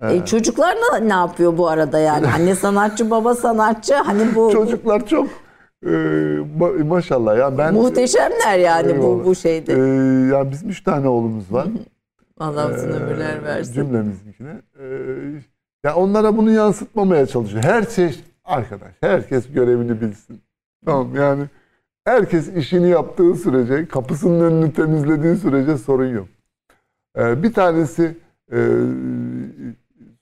Speaker 2: E, çocuklar ne, ne yapıyor bu arada yani? Anne sanatçı, baba sanatçı. Hani bu *laughs*
Speaker 1: Çocuklar çok e, ma- maşallah ya ben
Speaker 2: muhteşemler yani bu
Speaker 1: Eyvallah.
Speaker 2: bu şeyde.
Speaker 1: e, ya bizim üç tane oğlumuz var. *laughs*
Speaker 2: Allah uzun
Speaker 1: Ee,
Speaker 2: ömürler versin.
Speaker 1: Cümlemizinkine. Ee, ya onlara bunu yansıtmamaya çalışıyor. Her şey arkadaş, herkes görevini bilsin. Tamam yani Herkes işini yaptığı sürece, kapısının önünü temizlediği sürece sorun yok. Ee, bir tanesi e,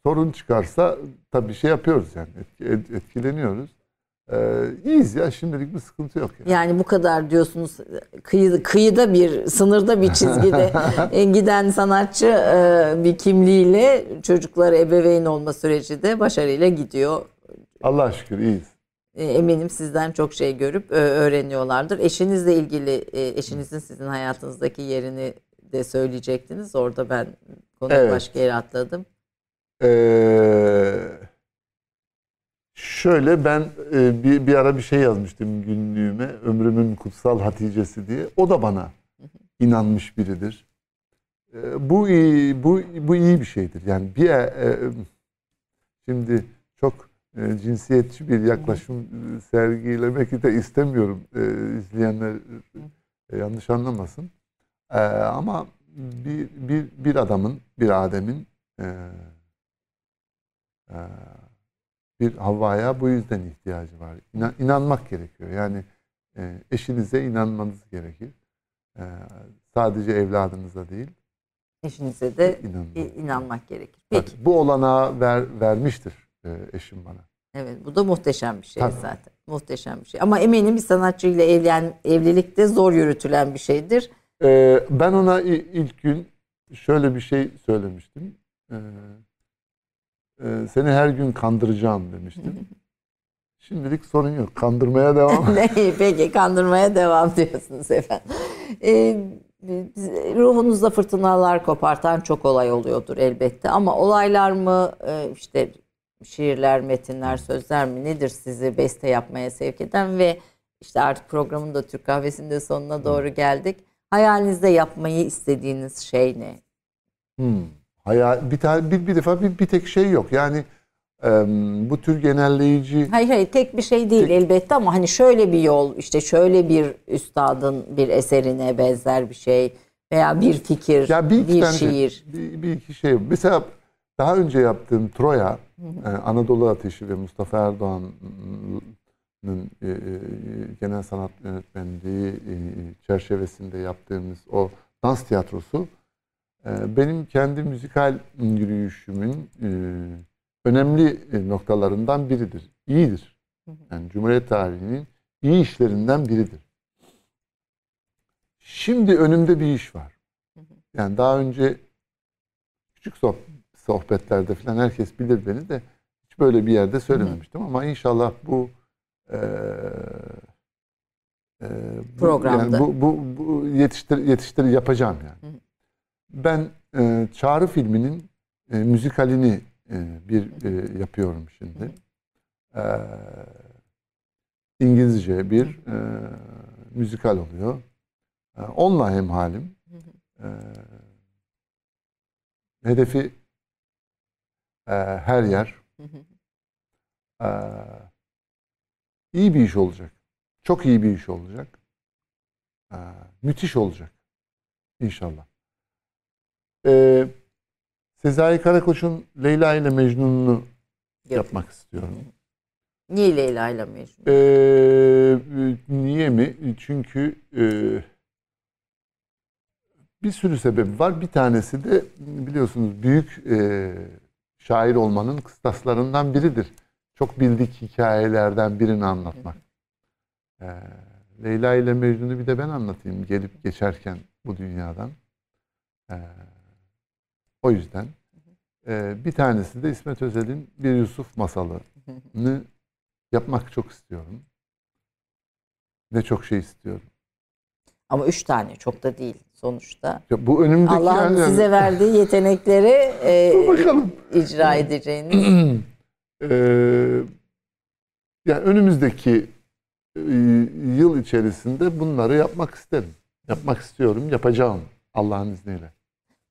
Speaker 1: sorun çıkarsa tabii şey yapıyoruz yani etki- et- etkileniyoruz. Ee, iyiyiz ya şimdilik bir sıkıntı yok. Yani.
Speaker 2: Yani bu kadar diyorsunuz kıyı, kıyıda bir sınırda bir çizgide *laughs* e, giden sanatçı e, bir kimliğiyle çocukları ebeveyn olma süreci de başarıyla gidiyor.
Speaker 1: Allah'a şükür iyiyiz.
Speaker 2: E, Eminim sizden çok şey görüp e, öğreniyorlardır. Eşinizle ilgili e, eşinizin sizin hayatınızdaki yerini de söyleyecektiniz. Orada ben konuyu
Speaker 1: Evet.
Speaker 2: başka yere atladım.
Speaker 1: Ee, şöyle ben e, bir, bir ara bir şey yazmıştım günlüğüme. Ömrümün kutsal Hatice'si diye. O da bana inanmış biridir. Ee, bu iyi, bu bu iyi bir şeydir. Yani bir e, e, şimdi çok e, cinsiyetçi bir yaklaşım sergilemek de istemiyorum. E, izleyenler e, yanlış anlamasın. E, ama bir, bir bir adamın, bir Adem'in e, ee, bir Havva'ya bu yüzden ihtiyacı var. İnan, inanmak gerekiyor. Yani e, eşinize inanmanız gerekir. Ee, sadece evladınıza değil.
Speaker 2: Eşinize de
Speaker 1: İnanmak.
Speaker 2: inanmak gerekir. Peki.
Speaker 1: Tabii, bu olanağı ver, vermiştir e, eşim bana.
Speaker 2: Evet bu da muhteşem bir şey
Speaker 1: Tabii.
Speaker 2: zaten. Muhteşem bir şey. Ama eminim bir sanatçıyla evlen, evlilikte zor yürütülen bir şeydir.
Speaker 1: Ee, ben ona ilk gün şöyle bir şey söylemiştim. Ee, e, seni her gün kandıracağım demiştim. *laughs* Şimdilik sorun yok. Kandırmaya devam. *laughs*
Speaker 2: Ne, Peki kandırmaya devam diyorsunuz efendim. Ee, ruhunuzda fırtınalar kopartan çok olay oluyordur elbette. Ama olaylar mı e, işte şiirler, metinler, sözler mi nedir sizi beste yapmaya sevk eden ve işte artık programın da Türk Kahvesi'nde sonuna doğru geldik. Hayalinizde yapmayı istediğiniz şey ne?
Speaker 1: Hmm. Hayal, bir, tane, bir, bir defa bir, bir tek şey yok. Yani em, bu tür genelleyici
Speaker 2: Hayır hayır tek bir şey değil elbette ama hani şöyle bir yol işte şöyle bir üstadın bir eserine benzer bir şey veya bir fikir,
Speaker 1: Ya bir
Speaker 2: bir
Speaker 1: tane şey-
Speaker 2: şiir.
Speaker 1: bir, bir iki şey. Mesela daha önce yaptığım Troya, e, Anadolu Ateşi ve Mustafa Erdoğan'ın e, e, genel sanat yönetmenliği e, çerçevesinde yaptığımız o dans tiyatrosu e, benim kendi müzikal yürüyüşümün e, önemli e, noktalarından biridir. İyidir. Yani Cumhuriyet tarihinin iyi işlerinden biridir. Şimdi önümde bir iş var. Yani daha önce küçük soh- sohbetlerde falan herkes bilir beni de hiç böyle bir yerde söylememiştim ama inşallah bu eee, bu-
Speaker 2: Programda.
Speaker 1: yani bu, bu, bu yetiştir, yetiştir yapacağım yani. Ben eee, Çağrı filminin eee, müzikalini eee, bir eee, yapıyorum şimdi. Eee, İngilizce bir eee, müzikal oluyor. Eee, onunla hemhalim. Eee, hedefi eee, her yer. Eee, iyi bir iş olacak. Çok iyi bir iş olacak. Eee, müthiş olacak. İnşallah. Eee Sezai Karakoç'un Leyla ile Mecnun'unu yapmak istiyorum.
Speaker 2: Niye Leyla ile Mecnun?
Speaker 1: Ee, niye mi? Çünkü e, bir sürü sebebi var. Bir tanesi de biliyorsunuz büyük e, şair olmanın kıstaslarından biridir. Çok bildik hikayelerden birini anlatmak. Ee, Leyla ile Mecnun'u bir de ben anlatayım gelip geçerken bu dünyadan. Ee, o yüzden e, bir tanesi de İsmet Özel'in bir Yusuf masalını yapmak çok istiyorum. Ne çok şey istiyorum.
Speaker 2: Ama üç tane çok da değil sonuçta.
Speaker 1: Ya bu önümdeki
Speaker 2: Allah'ın
Speaker 1: yani-
Speaker 2: size verdiği yetenekleri *laughs* e, icra edeceğiniz. *clears throat*
Speaker 1: Ee, yani önümüzdeki e, yıl içerisinde bunları yapmak isterim. Yapmak istiyorum, yapacağım Allah'ın izniyle.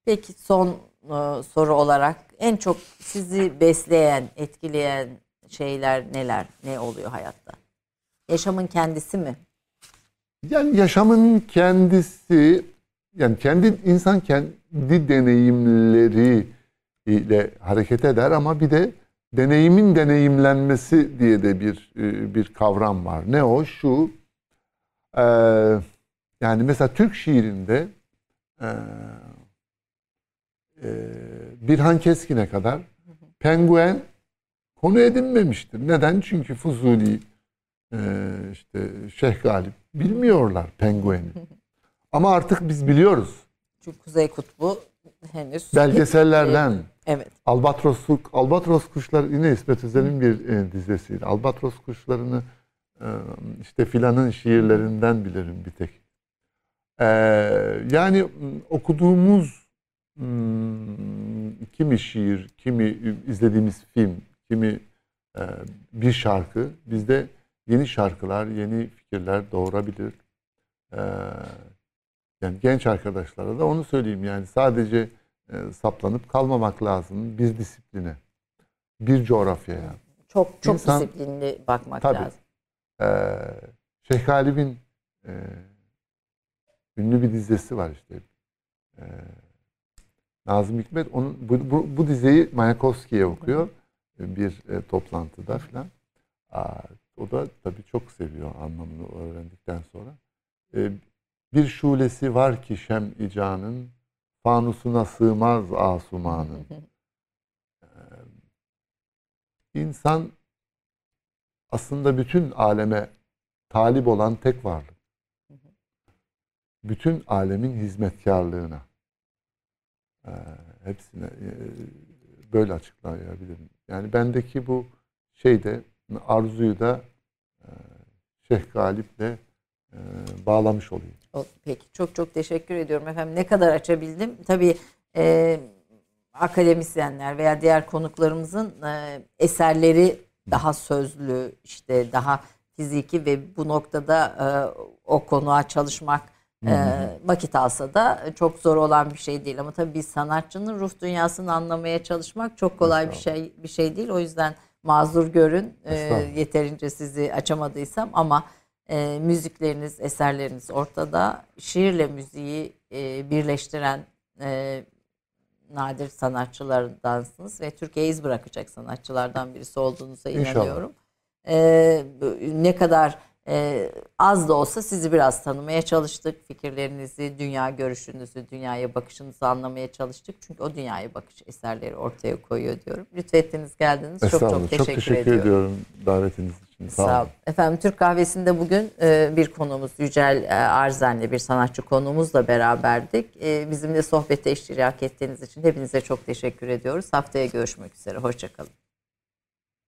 Speaker 2: Peki son e, soru olarak en çok sizi besleyen, etkileyen şeyler neler? Ne oluyor hayatta? Yaşamın kendisi mi?
Speaker 1: Yani yaşamın kendisi, yani kendi insan kendi deneyimleri ile hareket eder ama bir de deneyimin deneyimlenmesi diye de bir e, bir kavram var. Ne o? Şu Ee, yani mesela Türk şiirinde e, e, Birhan Keskin'e kadar penguen konu edinmemiştir. Neden? Çünkü Fuzuli e, işte Şeyh Galip bilmiyorlar pengueni. *laughs* Ama artık biz biliyoruz.
Speaker 2: Çünkü Kuzey Kutbu henüz
Speaker 1: Belgesellerden. *laughs*
Speaker 2: Evet.
Speaker 1: Albatros, Albatros kuşları yine İsmet Özel'in bir e, dizesiydi. Albatros kuşlarını e, işte filanın şiirlerinden bilirim bir tek. E, yani okuduğumuz kimi şiir, kimi izlediğimiz film, kimi e, bir şarkı bizde yeni şarkılar, yeni fikirler doğurabilir. E, yani genç arkadaşlara da onu söyleyeyim yani sadece e, saplanıp kalmamak lazım bir disipline, bir coğrafyaya.
Speaker 2: Çok çok
Speaker 1: İnsan-
Speaker 2: disiplinli bakmak
Speaker 1: Tabii.
Speaker 2: lazım.
Speaker 1: Ee, Şeyh Galip'in e, ünlü bir dizesi var işte. Ee, Nazım Hikmet onun bu, bu, bu dizeyi Mayakovski'ye okuyor e, bir e, toplantıda filan. Aa, O da tabii çok seviyor anlamını öğrendikten sonra. Ee, bir şulesi var ki şem icanın fanusuna sığmaz asumanın. Ee, İnsan aslında bütün aleme talip olan tek varlık. Bütün alemin hizmetkarlığına. Ee, hepsine e, böyle açıklayabilirim. Yani bendeki bu şeyde arzuyu da e, Şeyh Galip'le e, bağlamış olayım.
Speaker 2: Peki çok çok teşekkür ediyorum efendim. Ne kadar açabildim? Tabii e, akademisyenler veya diğer konuklarımızın e, eserleri daha sözlü, işte daha fiziki ve bu noktada e, o konuğa çalışmak e, vakit alsa da çok zor olan bir şey değil. Ama tabii bir sanatçının ruh dünyasını anlamaya çalışmak çok kolay bir şey bir şey değil. O yüzden mazur görün. E, yeterince sizi açamadıysam ama e, müzikleriniz, eserleriniz ortada. Şiirle müziği e, birleştiren e, nadir sanatçılardansınız ve Türkiye'ye iz bırakacak sanatçılardan birisi olduğunuza inanıyorum. E, ne kadar e, az da olsa sizi biraz tanımaya çalıştık. Fikirlerinizi, dünya görüşünüzü, dünyaya bakışınızı anlamaya çalıştık. Çünkü o dünyaya bakış eserleri ortaya koyuyor diyorum. Lütfettiniz geldiniz. Çok çok teşekkür,
Speaker 1: çok teşekkür
Speaker 2: ediyorum.
Speaker 1: ediyorum davetiniz için. Sağ,
Speaker 2: Sağ olun. Efendim Türk Kahvesi'nde bugün e, bir konumuz Yücel e, Arzen'le bir sanatçı konuğumuzla beraberdik. E, bizimle sohbete iştirak ettiğiniz için hepinize çok teşekkür ediyoruz. Haftaya görüşmek üzere. Hoşçakalın.